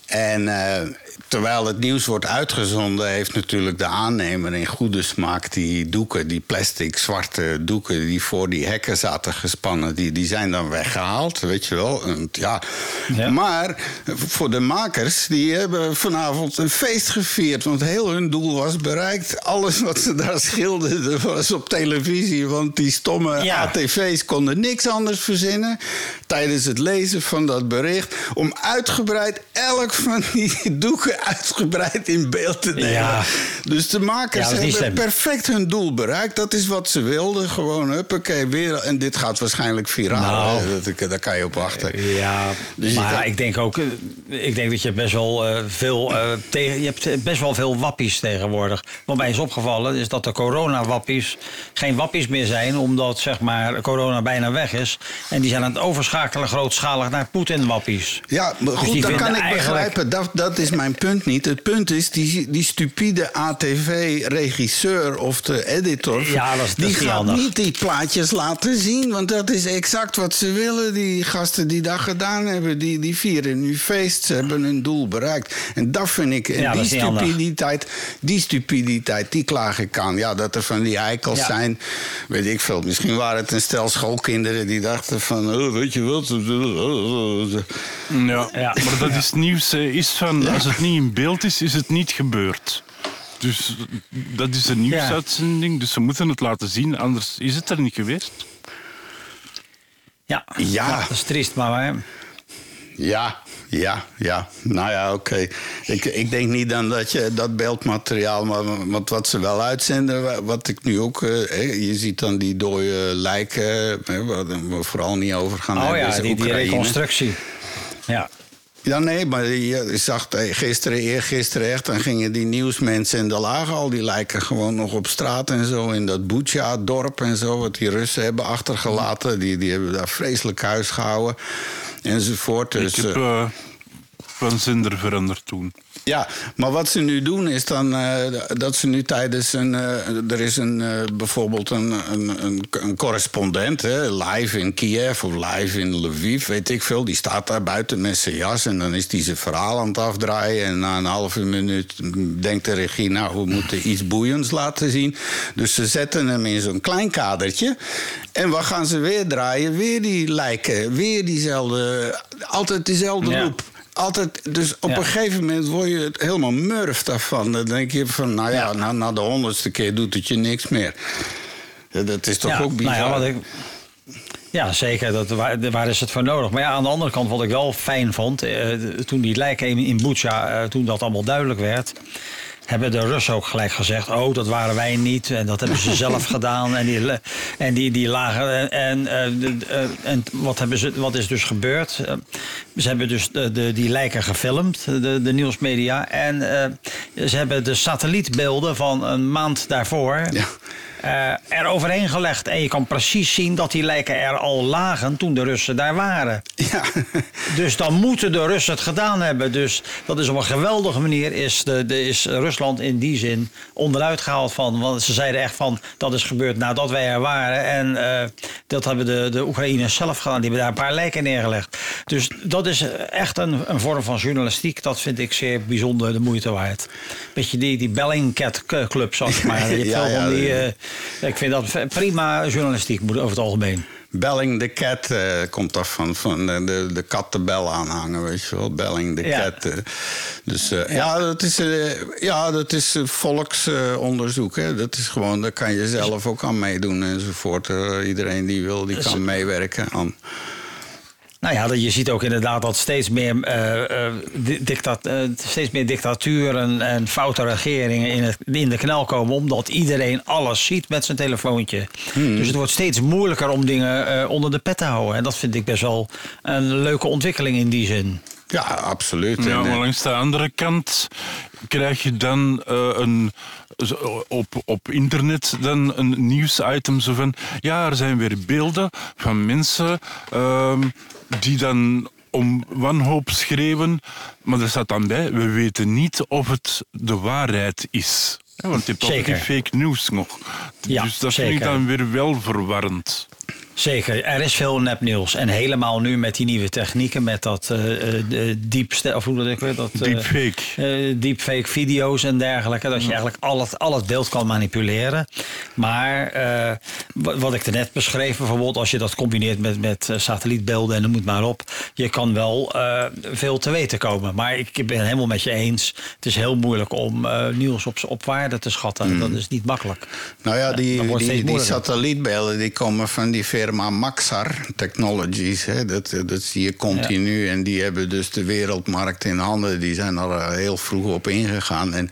En terwijl het nieuws wordt uitgezonden, heeft natuurlijk de aannemer in goede smaak die doeken, die plastic zwarte doeken die voor die hekken zaten gespannen, die, die zijn dan weggehaald, weet je wel. En, ja. Ja. Maar voor de makers, die hebben vanavond een feest gevierd. Want heel hun doel was bereikt. Alles wat ze daar schilderden was op televisie. Want die stomme Ja. ATV's konden niks anders verzinnen. Tijdens het lezen van dat bericht. Om uitgebreid elk van die doeken uitgebreid in beeld te nemen. Ja. Dus de makers Ja, hebben slim. perfect hun doel bereikt. Dat is wat ze wilden. Gewoon, huppakee, weer. En dit gaat waarschijnlijk viraal. Nou. Dat, daar kan je op wachten. Ja, Dus maar kan- ik denk ook, eh, ik denk dat je best wel eh, veel eh, tegen, je hebt best wel veel wappies tegenwoordig. Wat mij is opgevallen is dat de coronawappies geen wappies meer zijn, omdat zeg maar corona bijna weg is. En die zijn aan het overschakelen grootschalig naar Poetin-wappies. Ja, maar Dus goed, dat kan ik eigenlijk- begrijpen. Dat, dat is mijn punt niet. Het punt is, die, die stupide ATV-regisseur of de editor... Ja, dat is- dat die is niet gaat handig. niet die plaatjes laten zien. Want dat is exact wat ze willen. Die gasten die dat gedaan hebben, die, die vieren nu feest. Ze hebben hun doel bereikt. En dat vind ik... En Ja, dat die niet stupiditeit, die stupiditeit, die klaag ik aan. Ja, dat er van die eikels Ja. zijn, weet ik veel. Misschien waren het een stel schoolkinderen die dachten van... Oh, weet je wat... Ja, Ja. maar dat is nieuws. eh, Is van, Als het niet in beeld is, is het niet gebeurd. Dus dat is een nieuwsuitzending, dus ze moeten het laten zien, anders is het er niet geweest. Ja, Ja. dat is triest, maar hè. Ja, ja, ja. Nou ja, oké. Ik, ik denk niet dan dat je dat beeldmateriaal, maar want wat ze wel uitzenden, wa- wat ik nu ook, eh, hè, je ziet dan die dode lijken, hè, waar we vooral niet over gaan Oh hebben. ja, die, die reconstructie. Ja. Ja, nee, maar je zag eh, gisteren, eergisteren echt... dan gingen die nieuwsmensen en daar lagen al die lijken gewoon nog op straat en zo... in dat Bucha-dorp en zo, wat die Russen hebben achtergelaten. Die, die hebben daar vreselijk huis gehouden enzovoort. Dus, ik heb eh, eh, van zender veranderd toen. Ja, maar wat ze nu doen is dan eh, dat ze nu tijdens een. eh, er is een, eh, bijvoorbeeld een, een, een, een correspondent, hè, live in Kiev of live in Lviv, weet ik veel. Die staat daar buiten met zijn jas en dan is hij zijn verhaal aan het afdraaien. En na een halve minuut denkt de regie, nou, we moeten iets boeiends laten zien. Dus ze zetten hem in zo'n klein kadertje. En wat gaan ze weer draaien? Weer die lijken, weer diezelfde, altijd diezelfde Ja. loop. Altijd, dus op Ja. een gegeven moment word je helemaal murf daarvan. Dan denk je van, nou ja, Ja. Na, na de honderdste keer doet het je niks meer. Dat is toch ook bizar? nou ja, wat ik, ja, zeker. Dat, waar, waar is het voor nodig? Maar ja, aan de andere kant, wat ik wel fijn vond... eh, toen die lijken in, in Bucha, eh, toen dat allemaal duidelijk werd... hebben de Russen ook gelijk gezegd... oh, dat waren wij niet en dat hebben ze zelf gedaan. En die, en die, die lagen... En, eh, eh, en wat, hebben ze, wat is dus gebeurd? Eh, ze hebben dus de, de, die lijken gefilmd, de, de nieuwsmedia. En ze hebben de satellietbeelden van een maand daarvoor... Ja. Eh, er overheen gelegd. En je kan precies zien dat die lijken er al lagen toen de Russen daar waren. Ja. Dus dan moeten de Russen het gedaan hebben. Dus dat is op een geweldige manier is, de, de, is Rusland in die zin onderuit gehaald van. Want ze zeiden echt van dat is gebeurd nadat wij er waren. En eh, dat hebben de, de Oekraïners zelf gedaan. Die hebben daar een paar lijken neergelegd. Dus dat is echt een, een vorm van journalistiek. Dat vind ik zeer bijzonder de moeite waard. Beetje die, die Bellingcat Club, zeg maar. Je hebt Ja, veel ja, van die, eh, ik vind dat prima journalistiek moet over het algemeen. Belling the Cat eh, komt af van, van de, de, de kat de bel aanhangen, weet je wel. Belling the Ja. Cat. eh. Dus eh, ja. dat is, ja, dat is volksonderzoek. hè. Dat is gewoon, daar kan je zelf ook aan meedoen enzovoort. Iedereen die wil, die kan meewerken aan. Nou ja, dat- je ziet ook inderdaad dat steeds meer, dictat, eh, steeds meer dictaturen en foute regeringen in, het, in de knel komen. Omdat iedereen alles ziet met zijn telefoontje. Dus het wordt steeds moeilijker om dingen onder de pet te houden. En dat vind ik best wel een leuke ontwikkeling in die zin. Ja, absoluut. Ja, En, eh, maar langs de andere kant krijg je dan eh, een, op, op internet dan een nieuwsitem zo van... Ja, er zijn weer beelden van mensen ehm, die dan om wanhoop schreeuwen. Maar er staat dan bij, we weten niet of het de waarheid is. Ja, want je hebt altijd die Zeker. fake news nog. Ja, dus dat vind ik zeker. dan weer wel verwarrend. Zeker, er is veel nepnieuws. En helemaal nu met die nieuwe technieken, met dat eh eh, diepste, of hoe dat ik weet dat. eh, Deepfake. eh, deepfake video's en dergelijke. Dat je eigenlijk al het, al het beeld kan manipuleren. Maar eh, wa- wat ik er net beschreef, bijvoorbeeld als je dat combineert met, met satellietbeelden en noem het maar op. Je kan wel eh, veel te weten komen. Maar ik ben het helemaal met je eens. Het is heel moeilijk om eh, nieuws op, op waarde te schatten. Dat is niet makkelijk. Nou ja, die, die, die satellietbeelden die komen van die firma Maxar Technologies. Hè. Dat, dat zie je continu. En die hebben dus de wereldmarkt in handen. Die zijn er eh, heel vroeg op ingegaan. En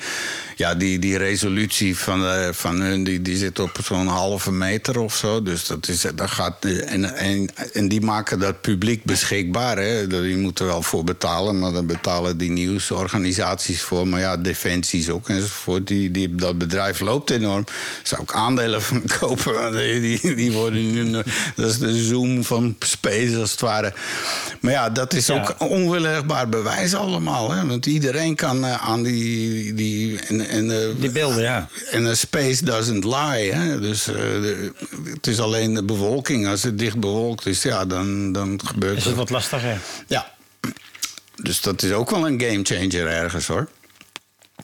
ja, die, die resolutie van, eh, van hun die, die zit op zo'n halve meter of zo. Dus dat is, dat gaat, en, en, en die maken dat publiek beschikbaar. Hè. Die moeten wel voor betalen, maar dan betalen die nieuwsorganisaties voor. Maar ja, defensies ook enzovoort. Die, die, dat bedrijf loopt enorm. Zou ik aandelen van kopen. Die, die worden nu, dat is de zoom van space als het ware. Maar ja, dat is ook onweerlegbaar bewijs allemaal. Hè? Want iedereen kan eh, aan die. die en, en, eh, Die beelden, ja. En a space doesn't lie. Hè? Dus eh, de- het is alleen de bewolking. Als het dicht bewolkt is, ja, dan, dan gebeurt Is het. het wat lastiger? Ja. Dus dat is ook wel een gamechanger ergens hoor.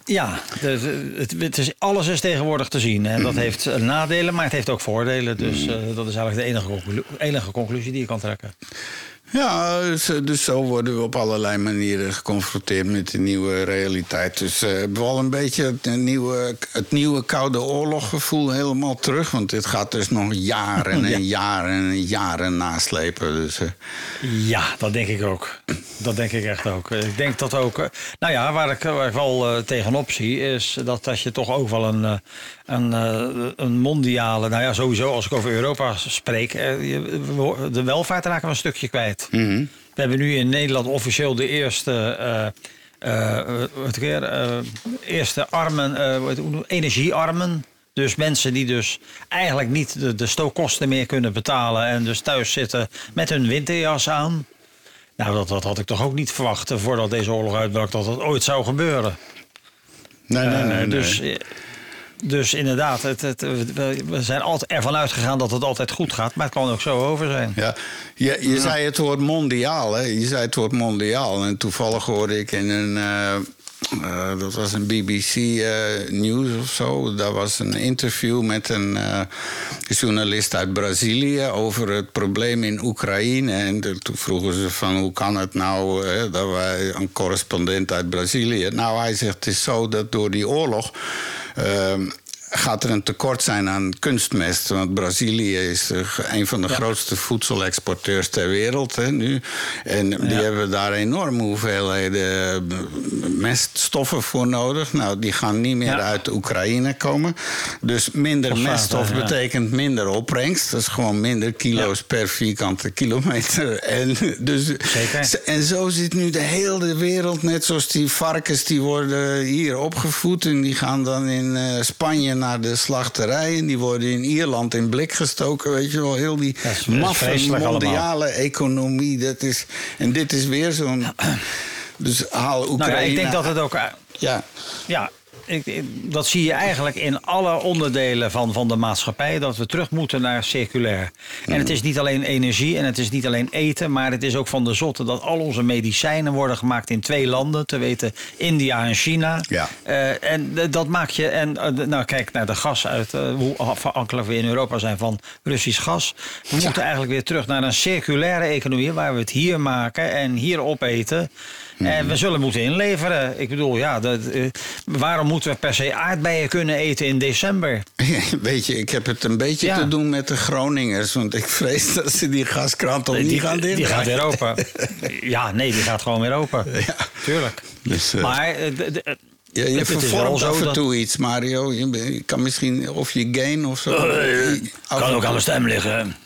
Ja, het, het is, alles is tegenwoordig te zien. En dat heeft eh, nadelen, maar het heeft ook voordelen. Dus eh, dat is eigenlijk de enige, enige conclusie die je kan trekken. Ja, dus, dus zo worden we op allerlei manieren geconfronteerd met de nieuwe realiteit. Dus eh, hebben we al een beetje het nieuwe, het nieuwe Koude Oorloggevoel helemaal terug. Want dit gaat dus nog jaren en jaren en jaren naslepen. Dus, eh, Ja, dat denk ik ook. Dat denk ik echt ook. Ik denk dat ook. eh, Nou ja, waar ik, waar ik wel tegenop zie, is dat als je toch ook wel een, een, een mondiale. Nou ja, sowieso als ik over Europa spreek, de welvaart raken we een stukje kwijt. We hebben nu in Nederland officieel de eerste. eh, eh, weer, eh, eerste armen, energiearmen. Dus mensen die dus eigenlijk niet de, de stookkosten meer kunnen betalen en dus thuis zitten met hun winterjas aan. Nou, dat, dat had ik toch ook niet verwacht voordat deze oorlog uitbrak dat dat ooit zou gebeuren. nee, nee, nee. Dus, dus inderdaad, het, het, we zijn altijd ervan uitgegaan dat het altijd goed gaat, maar het kan ook zo over zijn. Ja, je, je zei het woord mondiaal, hè? Je zei het woord mondiaal. En toevallig hoorde ik in een. Eh, dat was een BBC eh, News of zo. Daar was een interview met een eh, journalist uit Brazilië over het probleem in Oekraïne. En toen vroegen ze van hoe kan het nou dat wij een correspondent uit Brazilië. Nou, hij zegt het is zo dat door die oorlog. Gaat er een tekort zijn aan kunstmest. Want Brazilië is eh, een van de grootste voedselexporteurs ter wereld hè, nu. En die hebben daar enorme hoeveelheden eh, meststoffen voor nodig. Nou, die gaan niet meer Ja. uit Oekraïne komen. Dus minder meststof betekent minder opbrengst. Dat is gewoon minder kilo's per vierkante kilometer. En, dus, Zeker. en zo zit nu de hele wereld, net zoals die varkens, die worden hier opgevoed. En die gaan dan in eh, Spanje naar de slachterij. En die worden in Ierland in blik gestoken. Weet je wel, heel die maffe mondiale economie. Dat is, en dit is weer zo'n. Dus haal Oekraïne. Nou ja, ik denk dat het ook. Ja, Ja, ik, ik- dat zie je eigenlijk in alle onderdelen van, van de maatschappij. Dat we terug moeten naar circulair. En het is niet alleen energie en het is niet alleen eten. Maar het is ook van de zotte dat al onze medicijnen worden gemaakt in twee landen. Te weten India en China. Ja. Eh, en dat maak je. En eh, nou, kijk naar de gas uit. eh, hoe afhankelijk we in Europa zijn van Russisch gas. We moeten eigenlijk weer terug naar een circulaire economie. Waar we het hier maken en hier opeten. En we zullen moeten inleveren. Ik bedoel, ja, dat, eh, waarom moeten we per se aardbeien kunnen eten in december? weet je, ik heb het een beetje Ja. te doen met de Groningers. Want ik vrees dat ze die gaskrant toch niet die, gaan dicht. die gaat weer open. ja, nee, die gaat gewoon weer open. Ja. Tuurlijk. Dus, eh, maar eh, Ja, je vervormt af en dat- toe iets, Mario. Je, kan misschien of je gain of zo. En kan ook aan de stem liggen.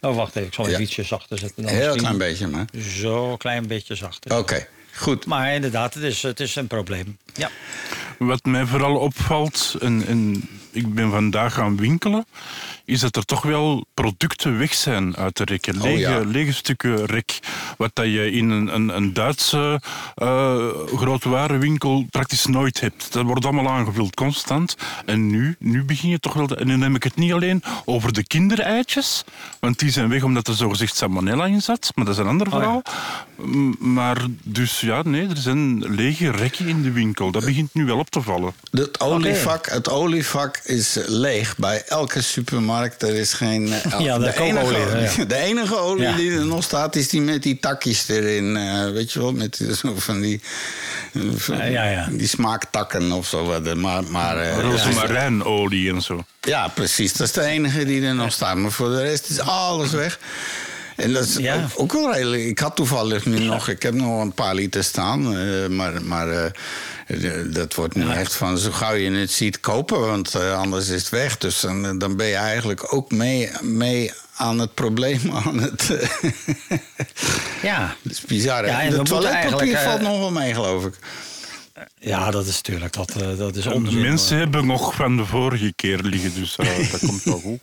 Oh, wacht even. Ik zal Ja. een ietsje zachter zetten. Dan Een heel misschien. klein beetje, maar. Zo klein beetje zachter. Oké, goed. Maar inderdaad, het is, het is een probleem. Ja. Wat mij vooral opvalt, en, en ik ben vandaag gaan winkelen, is dat er toch wel producten weg zijn uit de rekken. Lege, ja. lege stukken rek. Wat dat je in een, een, een Duitse eh grootwarenwinkel praktisch nooit hebt. Dat wordt allemaal aangevuld, constant. En nu, nu begin je toch wel... En nu neem ik het niet alleen over de kindereitjes, want die zijn weg omdat er zogezegd salmonella in zat. Maar dat is een ander Oh ja. verhaal. Maar dus ja, nee, er zijn lege rekken in de winkel. Dat begint nu wel op te vallen. Het olievak, het olievak is leeg bij elke supermarkt. Er is geen. eh, Ja, de enige, ja. de enige olie Ja. die er nog staat, is die met die takjes erin. eh, weet je wel, met die- zo van die. van Ja, ja, ja. Die smaaktakken of zo. Maar, maar, eh, ja, Rozemarijnolie en zo. Ja, precies. Dat is de enige die er nog staat. Maar voor de rest is alles weg. En dat is Ja. ook, ook wel redelijk. Ik had toevallig nu nog... Ik heb nog een paar liter staan. eh, maar maar eh, Dat wordt nu echt van zo gauw je het ziet kopen, want eh, anders is het weg. Dus dan, dan ben je eigenlijk ook mee, mee aan het probleem. Aan het, Ja. dat is bizar. Ja, en de toiletpapier valt nog wel mee, geloof ik. ja, dat is natuurlijk dat, eh, dat is De mensen hebben nog van de vorige keer liggen, dus dat komt wel goed.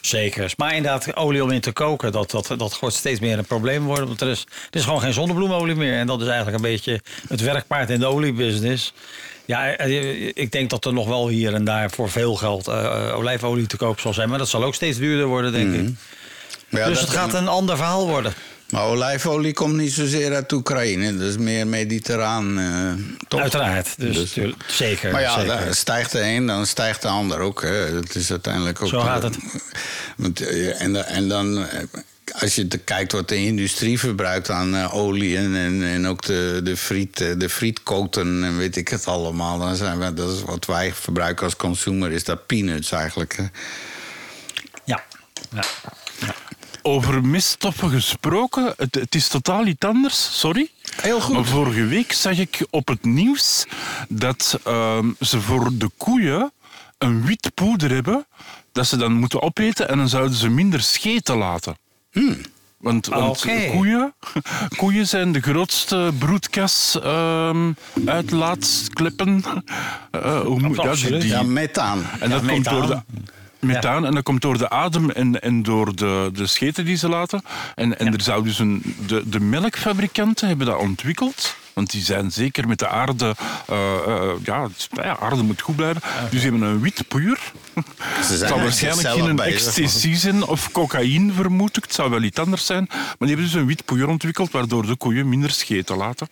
Zeker. Maar inderdaad, olie om in te koken, dat, dat, dat wordt steeds meer een probleem worden. Want er is, er is gewoon geen zonnebloemolie meer. En dat is eigenlijk een beetje het werkpaard in de oliebusiness. Ja, eh, ik denk dat er nog wel hier en daar voor veel geld eh, olijfolie te koop zal zijn. Maar dat zal ook steeds duurder worden, denk ik. Maar, ja, dus het gaat een ander verhaal worden. Maar olijfolie komt niet zozeer uit Oekraïne. Dat is meer mediterraan, eh, toch? Uiteraard. Dus, Dus- tuurlijk, zeker. Maar ja, zeker. daar stijgt de een, dan stijgt de ander ook. Hè. Het is uiteindelijk ook... Zo gaat het. Want, eh, en, en dan, eh, als je kijkt wat de industrie verbruikt aan eh, olie... En, en, en ook de, de, friet, de frietkoten en weet ik het allemaal... Dan zijn we, dat is wat wij verbruiken als consumer, is dat peanuts eigenlijk. hè. Ja. ja. Over miststoffen gesproken, het, het is totaal iets anders, sorry. Heel goed. Maar vorige week zag ik op het nieuws dat ehm, ze voor de koeien een wit poeder hebben dat ze dan moeten opeten en dan zouden ze minder scheten laten. Want, want Oké. koeien, koeien zijn de grootste broedkas ehm uitlaatkleppen. Eh, hoe moet- ja, die- Absoluut. die- Ja, methaan. en dat komt door de methaan. en dat komt door de adem en, en door de, de scheten die ze laten. En, en er zou dus een, de, de melkfabrikanten hebben dat ontwikkeld. Want die zijn zeker met de aarde. eh, eh, ja, het- ja, aarde moet goed blijven. Dus die hebben een wit puur. Ze Het zal waarschijnlijk geen ecstasy zijn of cocaïne, vermoed ik. Het zou wel iets anders zijn. Maar die hebben dus een wit poeier ontwikkeld, waardoor de koeien minder scheten laten.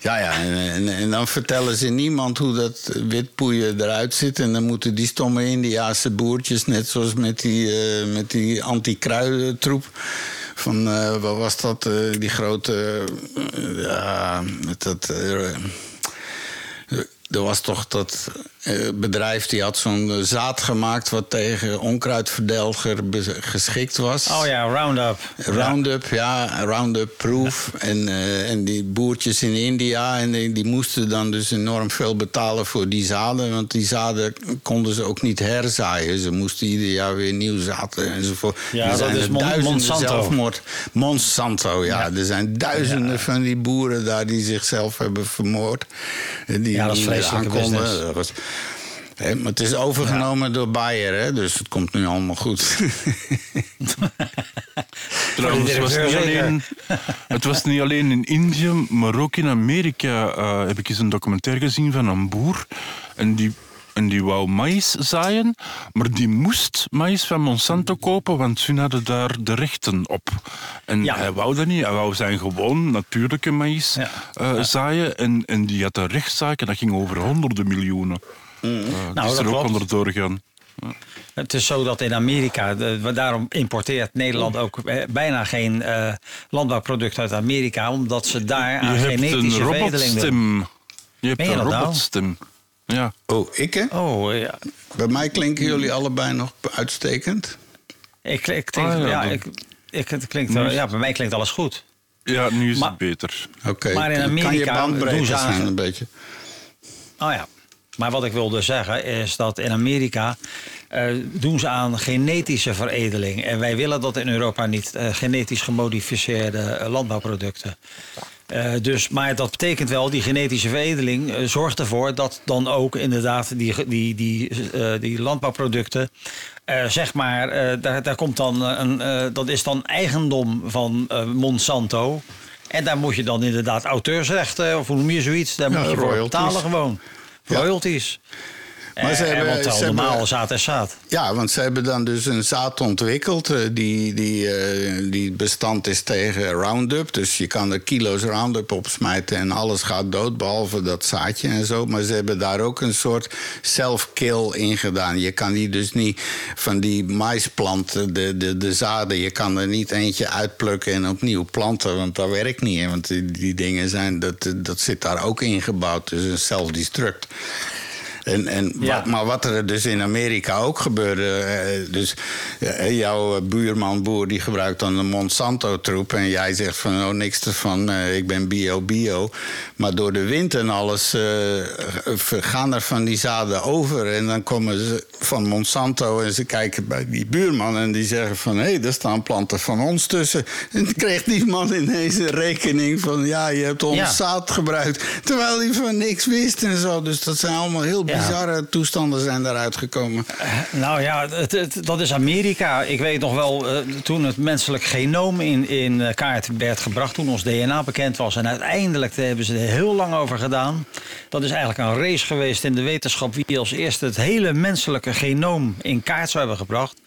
Ja, ja. En, en, dan vertellen ze niemand hoe dat witpoeien eruit ziet. En dan moeten die stomme Indiaanse boertjes, net zoals met die, eh met die anti-kruidentroep. Van, eh, wat was dat? eh, die grote. ja, met dat. Er was toch dat eh, bedrijf die had zo'n eh, zaad gemaakt wat tegen onkruidverdelger geschikt was. Oh ja, Roundup. Roundup, ja, Roundup Proof. En, eh, en die boertjes in India, en die, die moesten dan dus enorm veel betalen voor die zaden. Want die zaden konden ze ook niet herzaaien. Ze moesten ieder jaar weer nieuw zaad enzovoort. Ja, Er dat zijn is er Mon- duizenden Monsanto. Zelfmoord. Monsanto, ja. Er zijn duizenden van die boeren daar die zichzelf hebben vermoord. Die Ja, dat is aankonden. Hè, maar het is overgenomen door Bayer, hè, dus het komt nu allemaal goed. Trouwens, het was, niet alleen, het was niet alleen in Indië, maar ook in Amerika eh, heb ik eens een documentaire gezien van een boer. En die, en die wou maïs zaaien, maar die moest maïs van Monsanto kopen, want ze hadden daar de rechten op. En Ja. hij wou dat niet. Hij wou zijn gewoon natuurlijke maïs Ja. eh, zaaien. En, en die had een rechtszaak en dat ging over honderden miljoenen. Eh, die Nou, is er ook klopt. onderdoor gegaan. Het is zo dat in Amerika, daarom importeert Nederland ook eh, bijna geen eh, landbouwproduct uit Amerika, omdat ze daar Je aan hebt een genetische veredeling doen. robotstem. Je hebt Meen je een dat nou? robotstem. Ja. Oh, ik hè? Oh ja, Bij mij klinken jullie allebei nog uitstekend. ik, ik, denk, Ah, ja, ik, ik, het klinkt, wel- ja, bij mij klinkt alles goed. Ja, nu is Maar- het beter. Oké. Maar in kan je Amerika bandbreedte doen ze aan- zijn een beetje. Oh ja. Maar wat ik wilde zeggen is dat in Amerika eh, doen ze aan genetische veredeling. En wij willen dat in Europa niet, eh, genetisch gemodificeerde eh, landbouwproducten. Eh, dus, maar dat betekent wel, die genetische veredeling eh, zorgt ervoor dat dan ook inderdaad die, die, die, eh, die landbouwproducten, zeg maar, daar, daar komt dan een, dat is dan eigendom van Monsanto. En daar moet je dan inderdaad auteursrechten, of hoe noem je zoiets, daar Ja, moet je voor royalties. betalen gewoon. Ja. Maar ze Eh, hebben- want ze hebben- normaal zaad is zaad. Ja, want ze hebben dan dus een zaad ontwikkeld eh, die, die, eh, die bestand is tegen Roundup. Dus je kan er kilo's Roundup op smijten en alles gaat dood, behalve dat zaadje en zo. Maar ze hebben daar ook een soort self-kill in gedaan. Je kan die dus niet van die maisplanten, de, de, de zaden, je kan er niet eentje uitplukken en opnieuw planten, want dat werkt niet. Hè? Want die, die dingen zijn, dat, dat zit daar ook ingebouwd, dus een self-destruct. En, en Ja. wat, maar wat er dus in Amerika ook gebeurde. eh, dus eh, jouw eh, buurman, boer, die gebruikt dan de Monsanto-troep. En jij zegt van oh, niks ervan, ik ben bio-bio. Maar door de wind en alles gaan er van die zaden over. En dan komen ze van Monsanto en ze kijken bij die buurman. En die zeggen van hé, hey, er staan planten van ons tussen. En dan kreeg die man ineens een rekening van ja, je hebt ons Ja. zaad gebruikt. Terwijl hij van niks wist en zo. Dus dat zijn allemaal heel Ja. Bizarre toestanden zijn daaruit gekomen. Nou ja, het, het- dat is Amerika. Ik weet nog wel, eh, toen het menselijk genoom in, in eh, kaart werd gebracht... toen ons DNA bekend was. En uiteindelijk hebben ze er heel lang over gedaan. Dat is eigenlijk een race geweest in de wetenschap... wie als eerste het hele menselijke genoom in kaart zou hebben gebracht.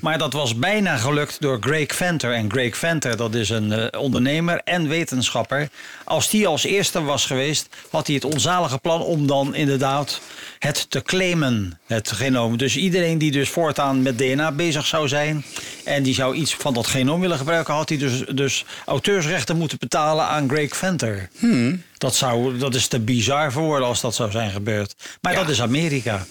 Maar dat was bijna gelukt door Greg Venter. En Greg Venter, dat is een eh, ondernemer en wetenschapper. Als die als eerste was geweest, had hij het onzalige plan... om dan inderdaad het te claimen, het genoom. Dus iedereen die dus voortaan met DNA bezig zou zijn... en die zou iets van dat genoom willen gebruiken... had hij dus, dus auteursrechten moeten betalen aan Greg Venter. Dat, zou, dat is te bizar voor woorden als dat zou zijn gebeurd. Maar dat is Amerika.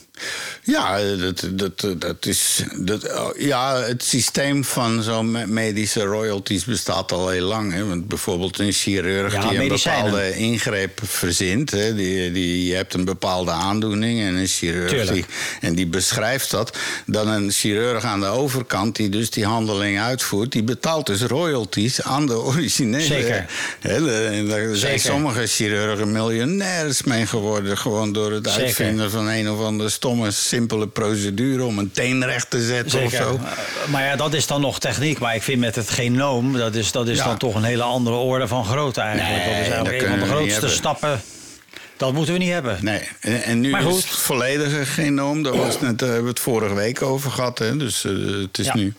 Ja, dat, dat, dat is. Dat, oh, ja, het systeem van zo'n me- medische royalties bestaat al heel lang. Hè? Want bijvoorbeeld een chirurg Ja, die een bepaalde ingreep verzint. Hè? Die, die, je hebt een bepaalde aandoening en een chirurg die, en die beschrijft dat. Dan een chirurg aan de overkant die dus die handeling uitvoert, die betaalt dus royalties aan de originele. Zeker. Hè? daar zijn sommige chirurgen miljonairs mee geworden. Gewoon door het Zeker. uitvinden van een of andere stomme, simpele procedure om een teen recht te zetten of zo. Maar ja, dat is dan nog techniek. Maar ik vind met het genoom, dat is, dat is Ja. dan toch een hele andere orde van grootte eigenlijk. Nee, dat is eigenlijk een van de grootste stappen. Dat moeten we niet hebben. Nee, en, en nu Maar is het volledige genoom. Daar was net, eh, hebben we het vorige week over gehad. Hè? Dus eh, het is Ja. nu.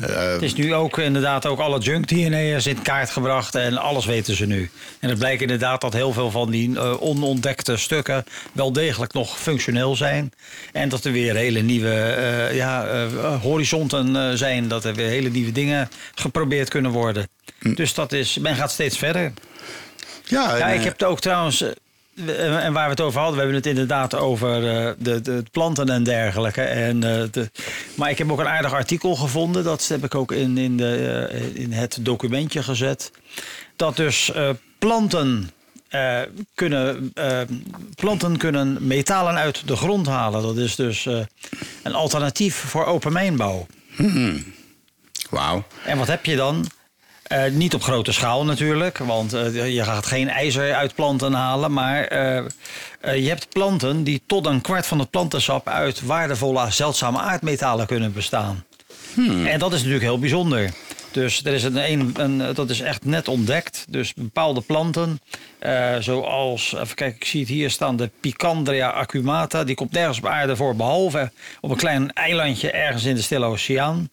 Eh, Het is nu ook inderdaad ook alle junk DNA'ers in kaart gebracht en alles weten ze nu. En het blijkt inderdaad dat heel veel van die eh, onontdekte stukken wel degelijk nog functioneel zijn. En dat er weer hele nieuwe eh, ja, eh, horizonten zijn, dat er weer hele nieuwe dingen geprobeerd kunnen worden. Dus dat is, men gaat steeds verder. ja, en, Ja, ik heb het ook trouwens. Eh, En waar we het over hadden, we hebben het inderdaad over eh, de, de planten en dergelijke. En, eh, de, maar ik heb ook een aardig artikel gevonden. Dat heb ik ook in, in, de, in het documentje gezet. Dat dus planten, kunnen, planten kunnen metalen uit de grond halen. Dat is dus een alternatief voor open mijnbouw. Wauw. En wat heb je dan? Eh, niet op grote schaal natuurlijk, want eh, je gaat geen ijzer uit planten halen. Maar eh, je hebt planten die tot een kwart van het plantensap uit waardevolle, zeldzame aardmetalen kunnen bestaan. En dat is natuurlijk heel bijzonder. Dus er is een, een, een- dat is echt net ontdekt. Dus bepaalde planten, zoals, even kijken, ik zie het hier staan, de Picandria acumata. Die komt nergens op aarde voor, behalve op een klein eilandje ergens in de Stille Oceaan.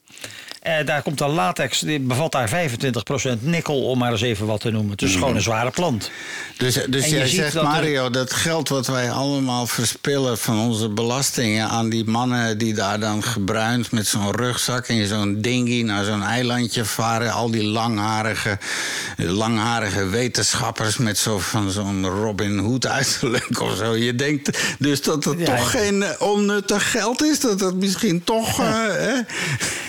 Eh, daar komt de latex, die bevat daar 25% nikkel, om maar eens even wat te noemen. Het is gewoon een zware plant. Dus, dus jij zegt, dat er- Mario, dat geld wat wij allemaal verspillen van onze belastingen aan die mannen die daar dan gebruind met zo'n rugzak en zo'n dinghy naar zo'n eilandje varen, al die langharige, langharige wetenschappers met zo van zo'n Robin Hood uiterlijk of zo. Je denkt dus dat het Ja, toch ja. geen eh, onnuttig geld is, dat het misschien toch. eh?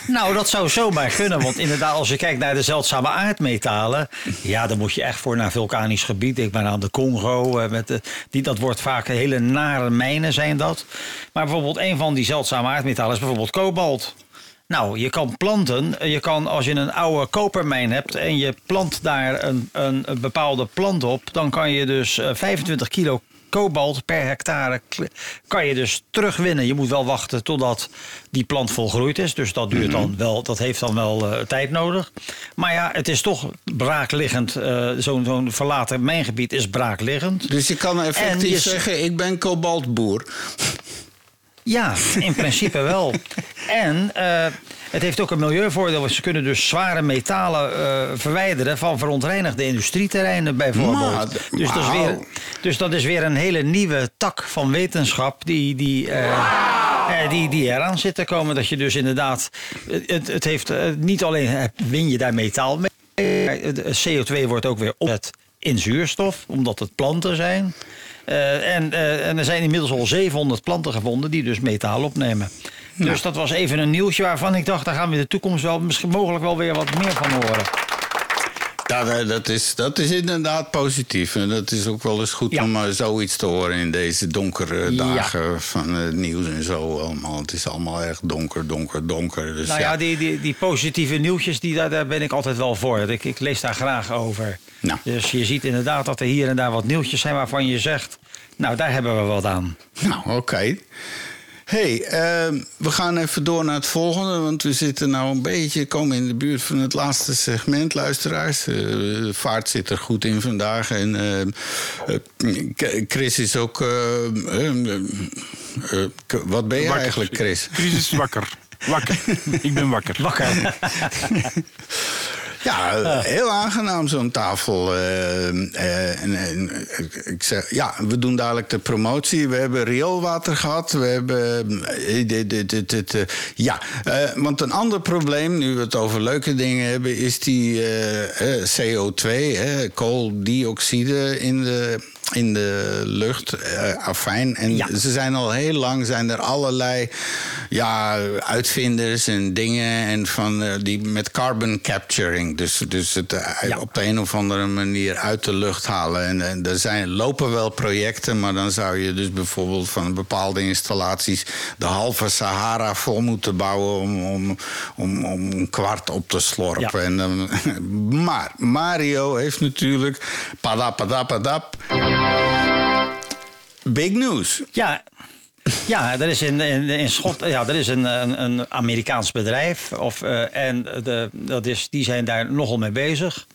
Nou, dat zou zomaar kunnen. Want inderdaad, als je kijkt naar de zeldzame aardmetalen. Ja, dan moet je echt voor naar vulkanisch gebied. Ik ben aan de Congo. eh, Met die, dat wordt vaak hele nare mijnen, zijn dat. Maar bijvoorbeeld, een van die zeldzame aardmetalen is bijvoorbeeld kobalt. Nou, je kan planten. Je kan, als je een oude kopermijn hebt en je plant daar een, een, een bepaalde plant op, dan kan je dus eh, 25 kilo kobalt per hectare kan je dus terugwinnen. Je moet wel wachten totdat die plant volgroeid is. Dus dat duurt dan wel, dat heeft dan wel eh, tijd nodig. Maar ja, het is toch braakliggend. eh, Zo'n zo'n verlaten mijngebied is braakliggend. Dus je kan effectief je- zeggen: ik ben kobaltboer. Ja, in principe wel. En eh, het heeft ook een milieuvoordeel. want Ze kunnen dus zware metalen eh, verwijderen van verontreinigde industrieterreinen bijvoorbeeld. Maar, dus, dat is weer, dus dat is weer een hele nieuwe tak van wetenschap die, die, eh, eh, die, die eraan zit te komen. Dat je dus inderdaad, het, het heeft niet alleen win je daar metaal mee. maar het CO2 wordt ook weer opgezet in zuurstof, omdat het planten zijn. En, en er zijn inmiddels al 700 planten gevonden die dus metaal opnemen. Dus dat was even een nieuwtje waarvan ik dacht, daar gaan we in de toekomst wel misschien mogelijk wel weer wat meer van horen. Ja, dat- is, dat is inderdaad positief. En dat is ook wel eens goed Ja. om eh, zoiets te horen in deze donkere Ja. dagen van het nieuws en zo. Allemaal. Het is allemaal echt donker, donker, donker. Dus Nou ja, die, die, die positieve nieuwtjes, die, daar, daar ben ik altijd wel voor. Ik, ik lees daar graag over. Nou. Dus je ziet inderdaad dat er hier en daar wat nieuwtjes zijn waarvan je zegt... nou, daar hebben we wat aan. Nou, oké. Hey, ehm, we gaan even door naar het volgende. Want we zitten nou een beetje, komen in de buurt van het laatste segment, luisteraars. Eh, de vaart zit er goed in vandaag. En ehm, eh, Chris is ook. eh, ehm, eh, wat ben je Wakker. eigenlijk, Chris? Chris is wakker. Wakker. Ik ben wakker. Wakker. Ja, heel aangenaam zo'n tafel. eh, eh, en, ik- zeg, ja, we doen dadelijk de promotie. We hebben rioolwater gehad. We hebben. eh, ja, want een ander probleem, nu we het over leuke dingen hebben, is die eh, eh, CO2, hè, kooldioxide in de. In de lucht, eh, afijn. En Ja. ze zijn al heel lang zijn er allerlei ja, uitvinders en dingen en van, eh, die met carbon capturing. Dus, dus het eh, Ja. op de een of andere manier uit de lucht halen. En, en er zijn, lopen wel projecten, maar dan zou je dus bijvoorbeeld van bepaalde installaties de halve Sahara vol moeten bouwen om, om, om, om een kwart op te slorpen. Ja. En, dan- maar Mario heeft natuurlijk padap, Big news. Ja, ja er is in, in, in Schot, ja, er is een, een, een Amerikaans bedrijf. Of, eh, en de, dat is, die zijn daar nogal mee bezig.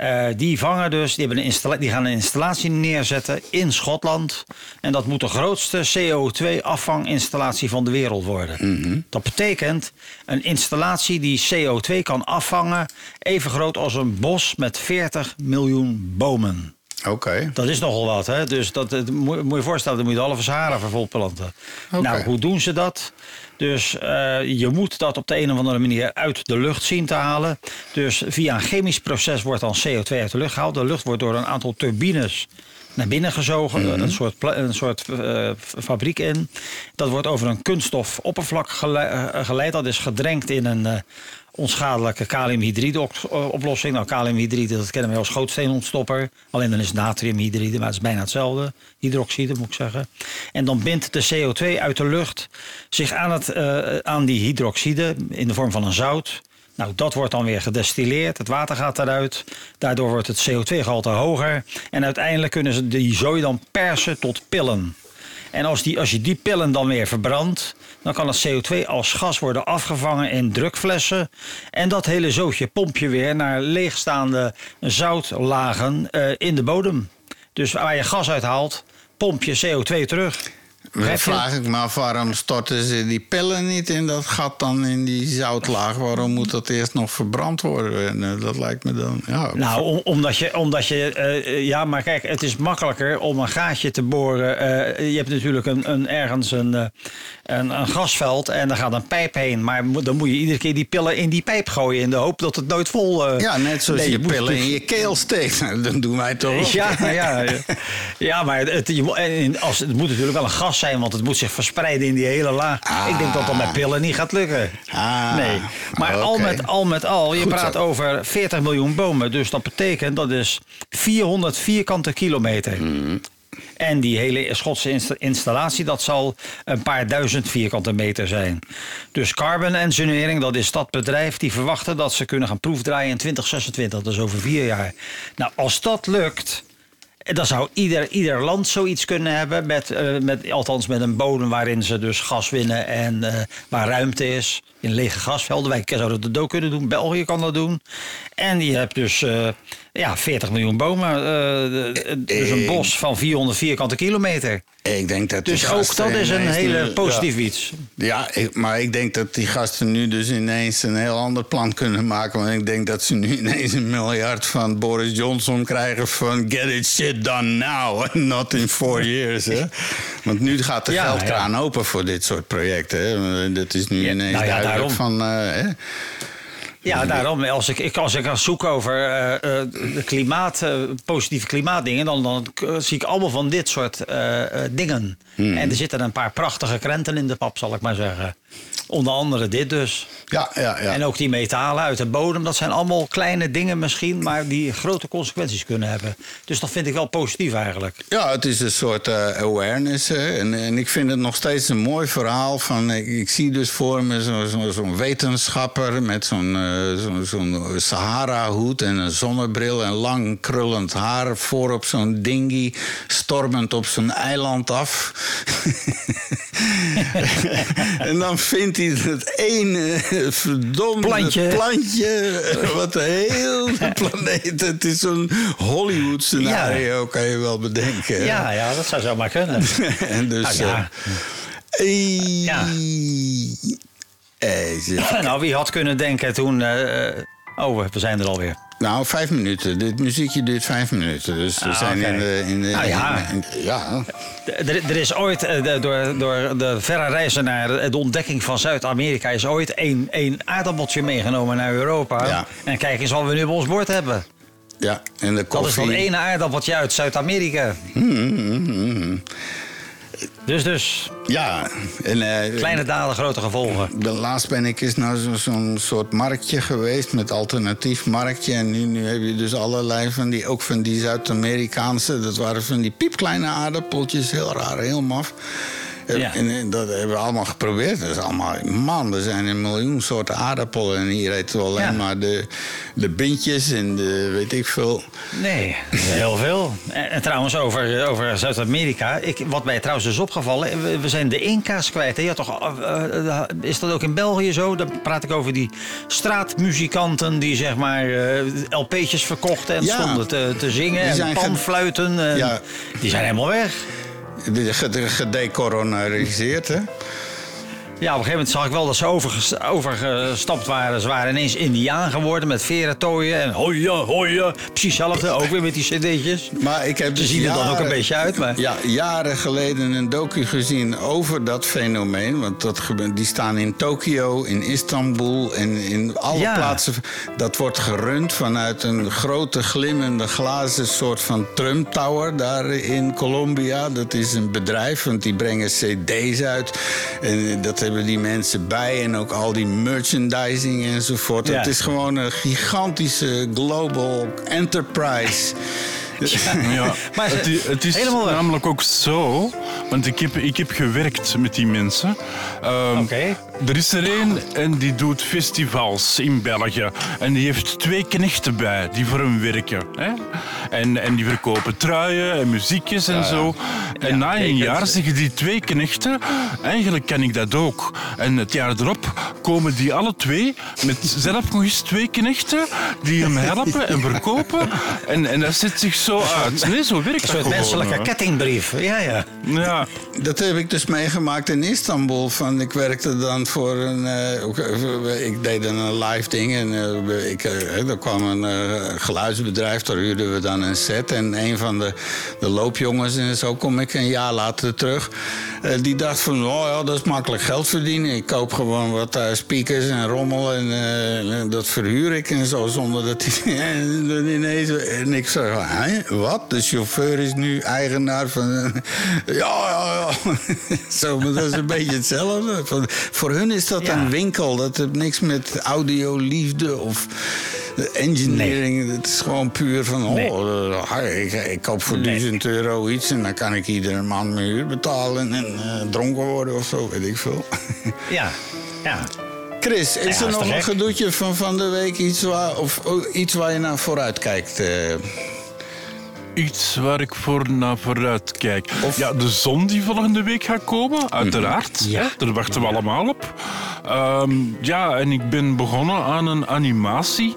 Eh, die vangen dus, die, hebben een die gaan een installatie neerzetten in Schotland. En dat moet de grootste CO2-afvanginstallatie van de wereld worden. Dat betekent een installatie die CO2 kan afvangen, even groot als een bos met 40 miljoen bomen. Oké. Dat is nogal wat, hè? Dus dat, dat moet, je voorstellen, dan moet je de halve Sahara vervol planten. Nou, hoe doen ze dat? Dus eh, je moet dat op de een of andere manier uit de lucht zien te halen. Dus via een chemisch proces wordt dan CO2 uit de lucht gehaald. De lucht wordt door een aantal turbines naar binnen gezogen. Een soort, een soort eh, fabriek in. Dat wordt over een kunststof oppervlak gele- eh, geleid. Dat is gedrenkt in een... onschadelijke kaliumhydride op- oplossing. Nou, kaliumhydride, dat kennen we als gootsteenontstopper. Alleen dan is het natriumhydride, maar het is bijna hetzelfde. Hydroxide, moet ik zeggen. En dan bindt de CO2 uit de lucht zich aan, het, eh, aan die hydroxide in de vorm van een zout. Nou, dat wordt dan weer gedestilleerd. Het water gaat eruit. Daardoor wordt het CO2-gehalte hoger. En uiteindelijk kunnen ze die zooi dan persen tot pillen. En als, die, als je die pillen dan weer verbrandt, dan kan het CO2 als gas worden afgevangen in drukflessen. En dat hele zootje pomp je weer naar leegstaande zoutlagen eh, in de bodem. Dus waar je gas uithaalt, pomp je CO2 terug. Dan vraag ik me af, waarom storten ze die pillen niet in dat gat dan in die zoutlaag? Waarom moet dat eerst nog verbrand worden? En, eh, dat lijkt me dan... Ja, Nou, om- omdat je, omdat je eh, ja, maar kijk, het is makkelijker om een gaatje te boren. Eh, je hebt natuurlijk een, een, ergens een, een, een gasveld en daar gaat een pijp heen. Maar dan moet je iedere keer die pillen in die pijp gooien in de hoop dat het nooit vol. ja, net zoals nee, je pillen in je keel steekt. Dat doen wij toch ook? Ja, ja, ja. ja, maar het, je als, het moet natuurlijk wel een gas zijn, want het moet zich verspreiden in die hele laag. Ik denk dat dat met pillen niet gaat lukken. Ah, nee, maar al, met, al met al, je Goed praat zo. over 40 miljoen bomen. Dus dat betekent dat is 400 vierkante kilometer. Mm. En die hele Schotse insta- installatie, dat zal een paar duizend vierkante meter zijn. Dus Carbon Engineering, dat is dat bedrijf, die verwachten dat ze kunnen gaan proefdraaien in 2026. Dat is over vier jaar. Nou, als dat lukt, dan zou ieder, ieder land zoiets kunnen hebben. Met, eh, met, althans met een bodem waarin ze dus gas winnen en eh, waar ruimte is. In lege gasvelden. Wij zouden dat ook kunnen doen. België kan dat doen. En je hebt dus eh, ja, 40 miljoen bomen. eh, de- dus een bos van 400 vierkante kilometer. Ik denk dat Dus ook dat is een hele nu- positief iets. Ja, ik- maar ik denk dat die gasten nu dus ineens een heel ander plan kunnen maken. Want ik denk dat ze nu ineens een miljard van Boris Johnson krijgen van get it shit done now, and not in four years. Hè? Want nu gaat de Ja, geldkraan open voor dit soort projecten. Hè? Dat is nu Ja, ineens nou ja, duidelijk daarom. van... eh, hè? Ja, daarom. Als ik, ik, als ik ga zoeken over eh, eh, klimaat, eh, positieve klimaatdingen, dan, dan zie ik allemaal van dit soort dingen. Hmm. En er zitten een paar prachtige krenten in de pap, zal ik maar zeggen. Onder andere dit dus. Ja, ja, ja. En ook die metalen uit de bodem, dat zijn allemaal kleine dingen misschien, maar die grote consequenties kunnen hebben. Dus dat vind ik wel positief eigenlijk. Ja, het is een soort eh, awareness. En, en ik vind het nog steeds een mooi verhaal. Van, ik, ik zie dus voor me zo- zo- zo'n wetenschapper met zo'n zo'n zo'n Sahara-hoed en een zonnebril en lang krullend haar voor op zo'n dinghy, stormend op zijn eiland af. en dan vindt hij dat ene verdomde Plantje. plantje wat de hele planeet. Het is zo'n Hollywood-scenario, kan je wel bedenken. Ja, ja, dat zou zomaar kunnen. en dus. Nou ja. eh, Ja. eh, ze- nou, wie had kunnen denken toen... eh, oh, we zijn er alweer. Nou, vijf minuten. Dit muziekje duurt vijf minuten. Dus we Ah, zijn in de. In de Nou ja. in- in- ja. Er, er is ooit, eh, door, door de verre reizen naar de ontdekking van Zuid-Amerika... is ooit één, één aardappeltje meegenomen naar Europa. Ja. En kijk eens wat we nu op ons bord hebben. ja. En de Dat is koffie. dat ene aardappeltje uit Zuid-Amerika. Dus, dus, Ja. En, eh, kleine daden, grote gevolgen. De laatst ben ik eens naar zo- zo'n soort marktje geweest met alternatief marktje. En nu, nu heb je dus allerlei van die, ook van die Zuid-Amerikaanse. Dat waren van die piepkleine aardappeltjes, heel raar, heel maf. Ja. En, eh, dat hebben we allemaal geprobeerd. Dat is allemaal, man, er zijn een miljoen soorten aardappelen. En hier eten we alleen Ja. maar de, de bintjes en de weet ik veel. Nee, heel veel. En, en trouwens, over, over Zuid-Amerika. ik- Wat mij trouwens is opgevallen. We, we zijn de Inca's kwijt. Hè? Ja, toch, eh, eh, is dat ook in België zo? Dan praat ik over die straatmuzikanten... die zeg maar eh, LP'tjes verkochten en Ja. stonden te, te zingen. En panfluiten. en. Die zijn helemaal weg. De- gede- Gedecoloniseerd, hè? Ja, op een gegeven moment zag ik wel dat ze overges- overgestapt waren. Ze waren ineens Indiaan geworden met verentooien en hoja, hoja. Precies hetzelfde, ook weer met die cd'tjes. Maar ik heb Ze dus zien er dan ook een beetje uit, maar... Ja, jaren geleden een docu gezien over dat fenomeen. Want dat, die staan in Tokio, in Istanbul en in alle Ja. plaatsen. Dat wordt gerund vanuit een grote glimmende glazen soort van Trump Tower daar in Colombia. Dat is een bedrijf, want die brengen cd's uit. En dat hebben die mensen bij. En ook al die merchandising enzovoort. Ja. Het is gewoon een gigantische global enterprise. Ja, Maar het, is namelijk ook zo, want ik heb, ik heb gewerkt met die mensen. Ehm, Oké. Er is er één en die doet festivals in België. En die heeft twee knechten bij die voor hem werken. Hè? En, en die verkopen truien en muziekjes en zo. En na een jaar zeggen die twee knechten, eigenlijk kan ik dat ook. En het jaar erop komen die alle twee met zelf nog eens twee knechten die hem helpen en verkopen. En, en dat zet zich zo uit. Nee, zo werkt Een dat soort gewoon, menselijke hè. kettingbrief. Ja, ja. Ja, Dat heb ik dus meegemaakt in Istanbul. Van, ik werkte dan voor een. eh, ik deed dan een live ding. En eh, ik, eh, er kwam een geluidsbedrijf. Daar huurden we dan een set. En een van de, de loopjongens, en zo kom ik een jaar later terug. die dacht van: oh ja, dat is makkelijk geld verdienen. Ik koop gewoon wat speakers en rommel. En dat verhuur ik en zo. Zonder dat hij. ineens. En ik zeg: hè, wat? De chauffeur is nu eigenaar van. ja, ja, ja. Zo, maar dat is een beetje hetzelfde. Voor, voor hun is dat Ja. een winkel. Dat heeft niks met audioliefde of engineering. Het is gewoon puur van... Oh, Nee. eh, ik, ik koop voor Nee. 1000 euro iets... en dan kan ik iedere maand mijn huur betalen... en eh, dronken worden of zo, weet ik veel. Ja, ja. Chris, is Ja, er nog een gedoetje van van de week? Iets waar, of oh, iets waar je naar vooruit kijkt? eh? Iets waar ik voor naar vooruit kijk. Of- Ja, de zon die volgende week gaat komen, uiteraard. Ja. Hè, Daar wachten we allemaal op. Ehm, ja, en ik ben begonnen aan een animatie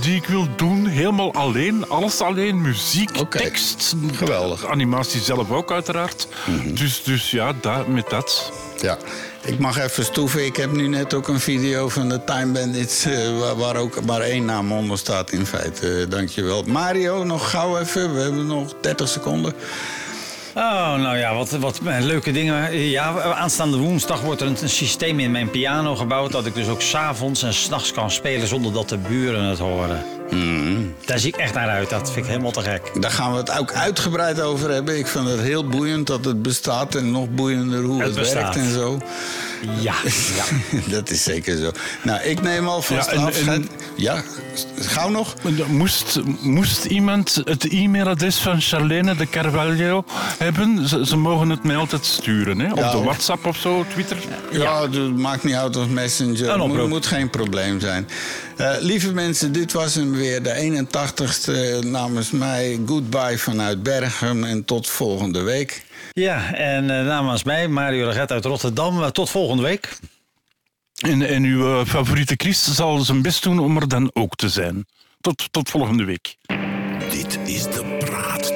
die ik wil doen, helemaal alleen. Alles alleen, muziek, tekst. Geweldig. Animatie zelf ook, uiteraard. dus, dus ja, daar, met dat. Ja, ik mag even stoeven. Ik heb nu net ook een video van de Time Bandits... eh, waar, waar ook maar één naam onder staat in feite. Eh, dankjewel. Mario, nog gauw even. We hebben nog 30 seconden. Oh, nou ja, wat, wat eh, leuke dingen. Ja, aanstaande woensdag wordt er een, een systeem in mijn piano gebouwd... dat ik dus ook s'avonds en s'nachts kan spelen zonder dat de buren het horen. Daar zie ik echt naar uit. Dat vind ik helemaal te gek. Daar gaan we het ook uitgebreid over hebben. Ik vind het heel boeiend dat het bestaat en nog boeiender hoe het, Het werkt en zo. Ja, ja. dat is zeker zo. Nou, ik neem alvast Ja, afscheid. Ja, gauw nog? Moest, moest iemand het e-mailadres van Charlene de Carvalho hebben? Ze, ze mogen het mij altijd sturen, hè? Op Ja, de. WhatsApp of zo, Twitter. Ja, dat maakt niet uit of Messenger. Moet, oproep. moet geen probleem zijn. Eh, lieve mensen, dit was hem weer. De 81ste namens mij. Goodbye vanuit Bergen en tot volgende week. Ja en eh, namens mij, Mario Reget uit Rotterdam. Eh, tot volgende week. En, en uw eh, favoriete Christ zal zijn best doen om er dan ook te zijn. Tot, tot volgende week. Dit is de Praattafel.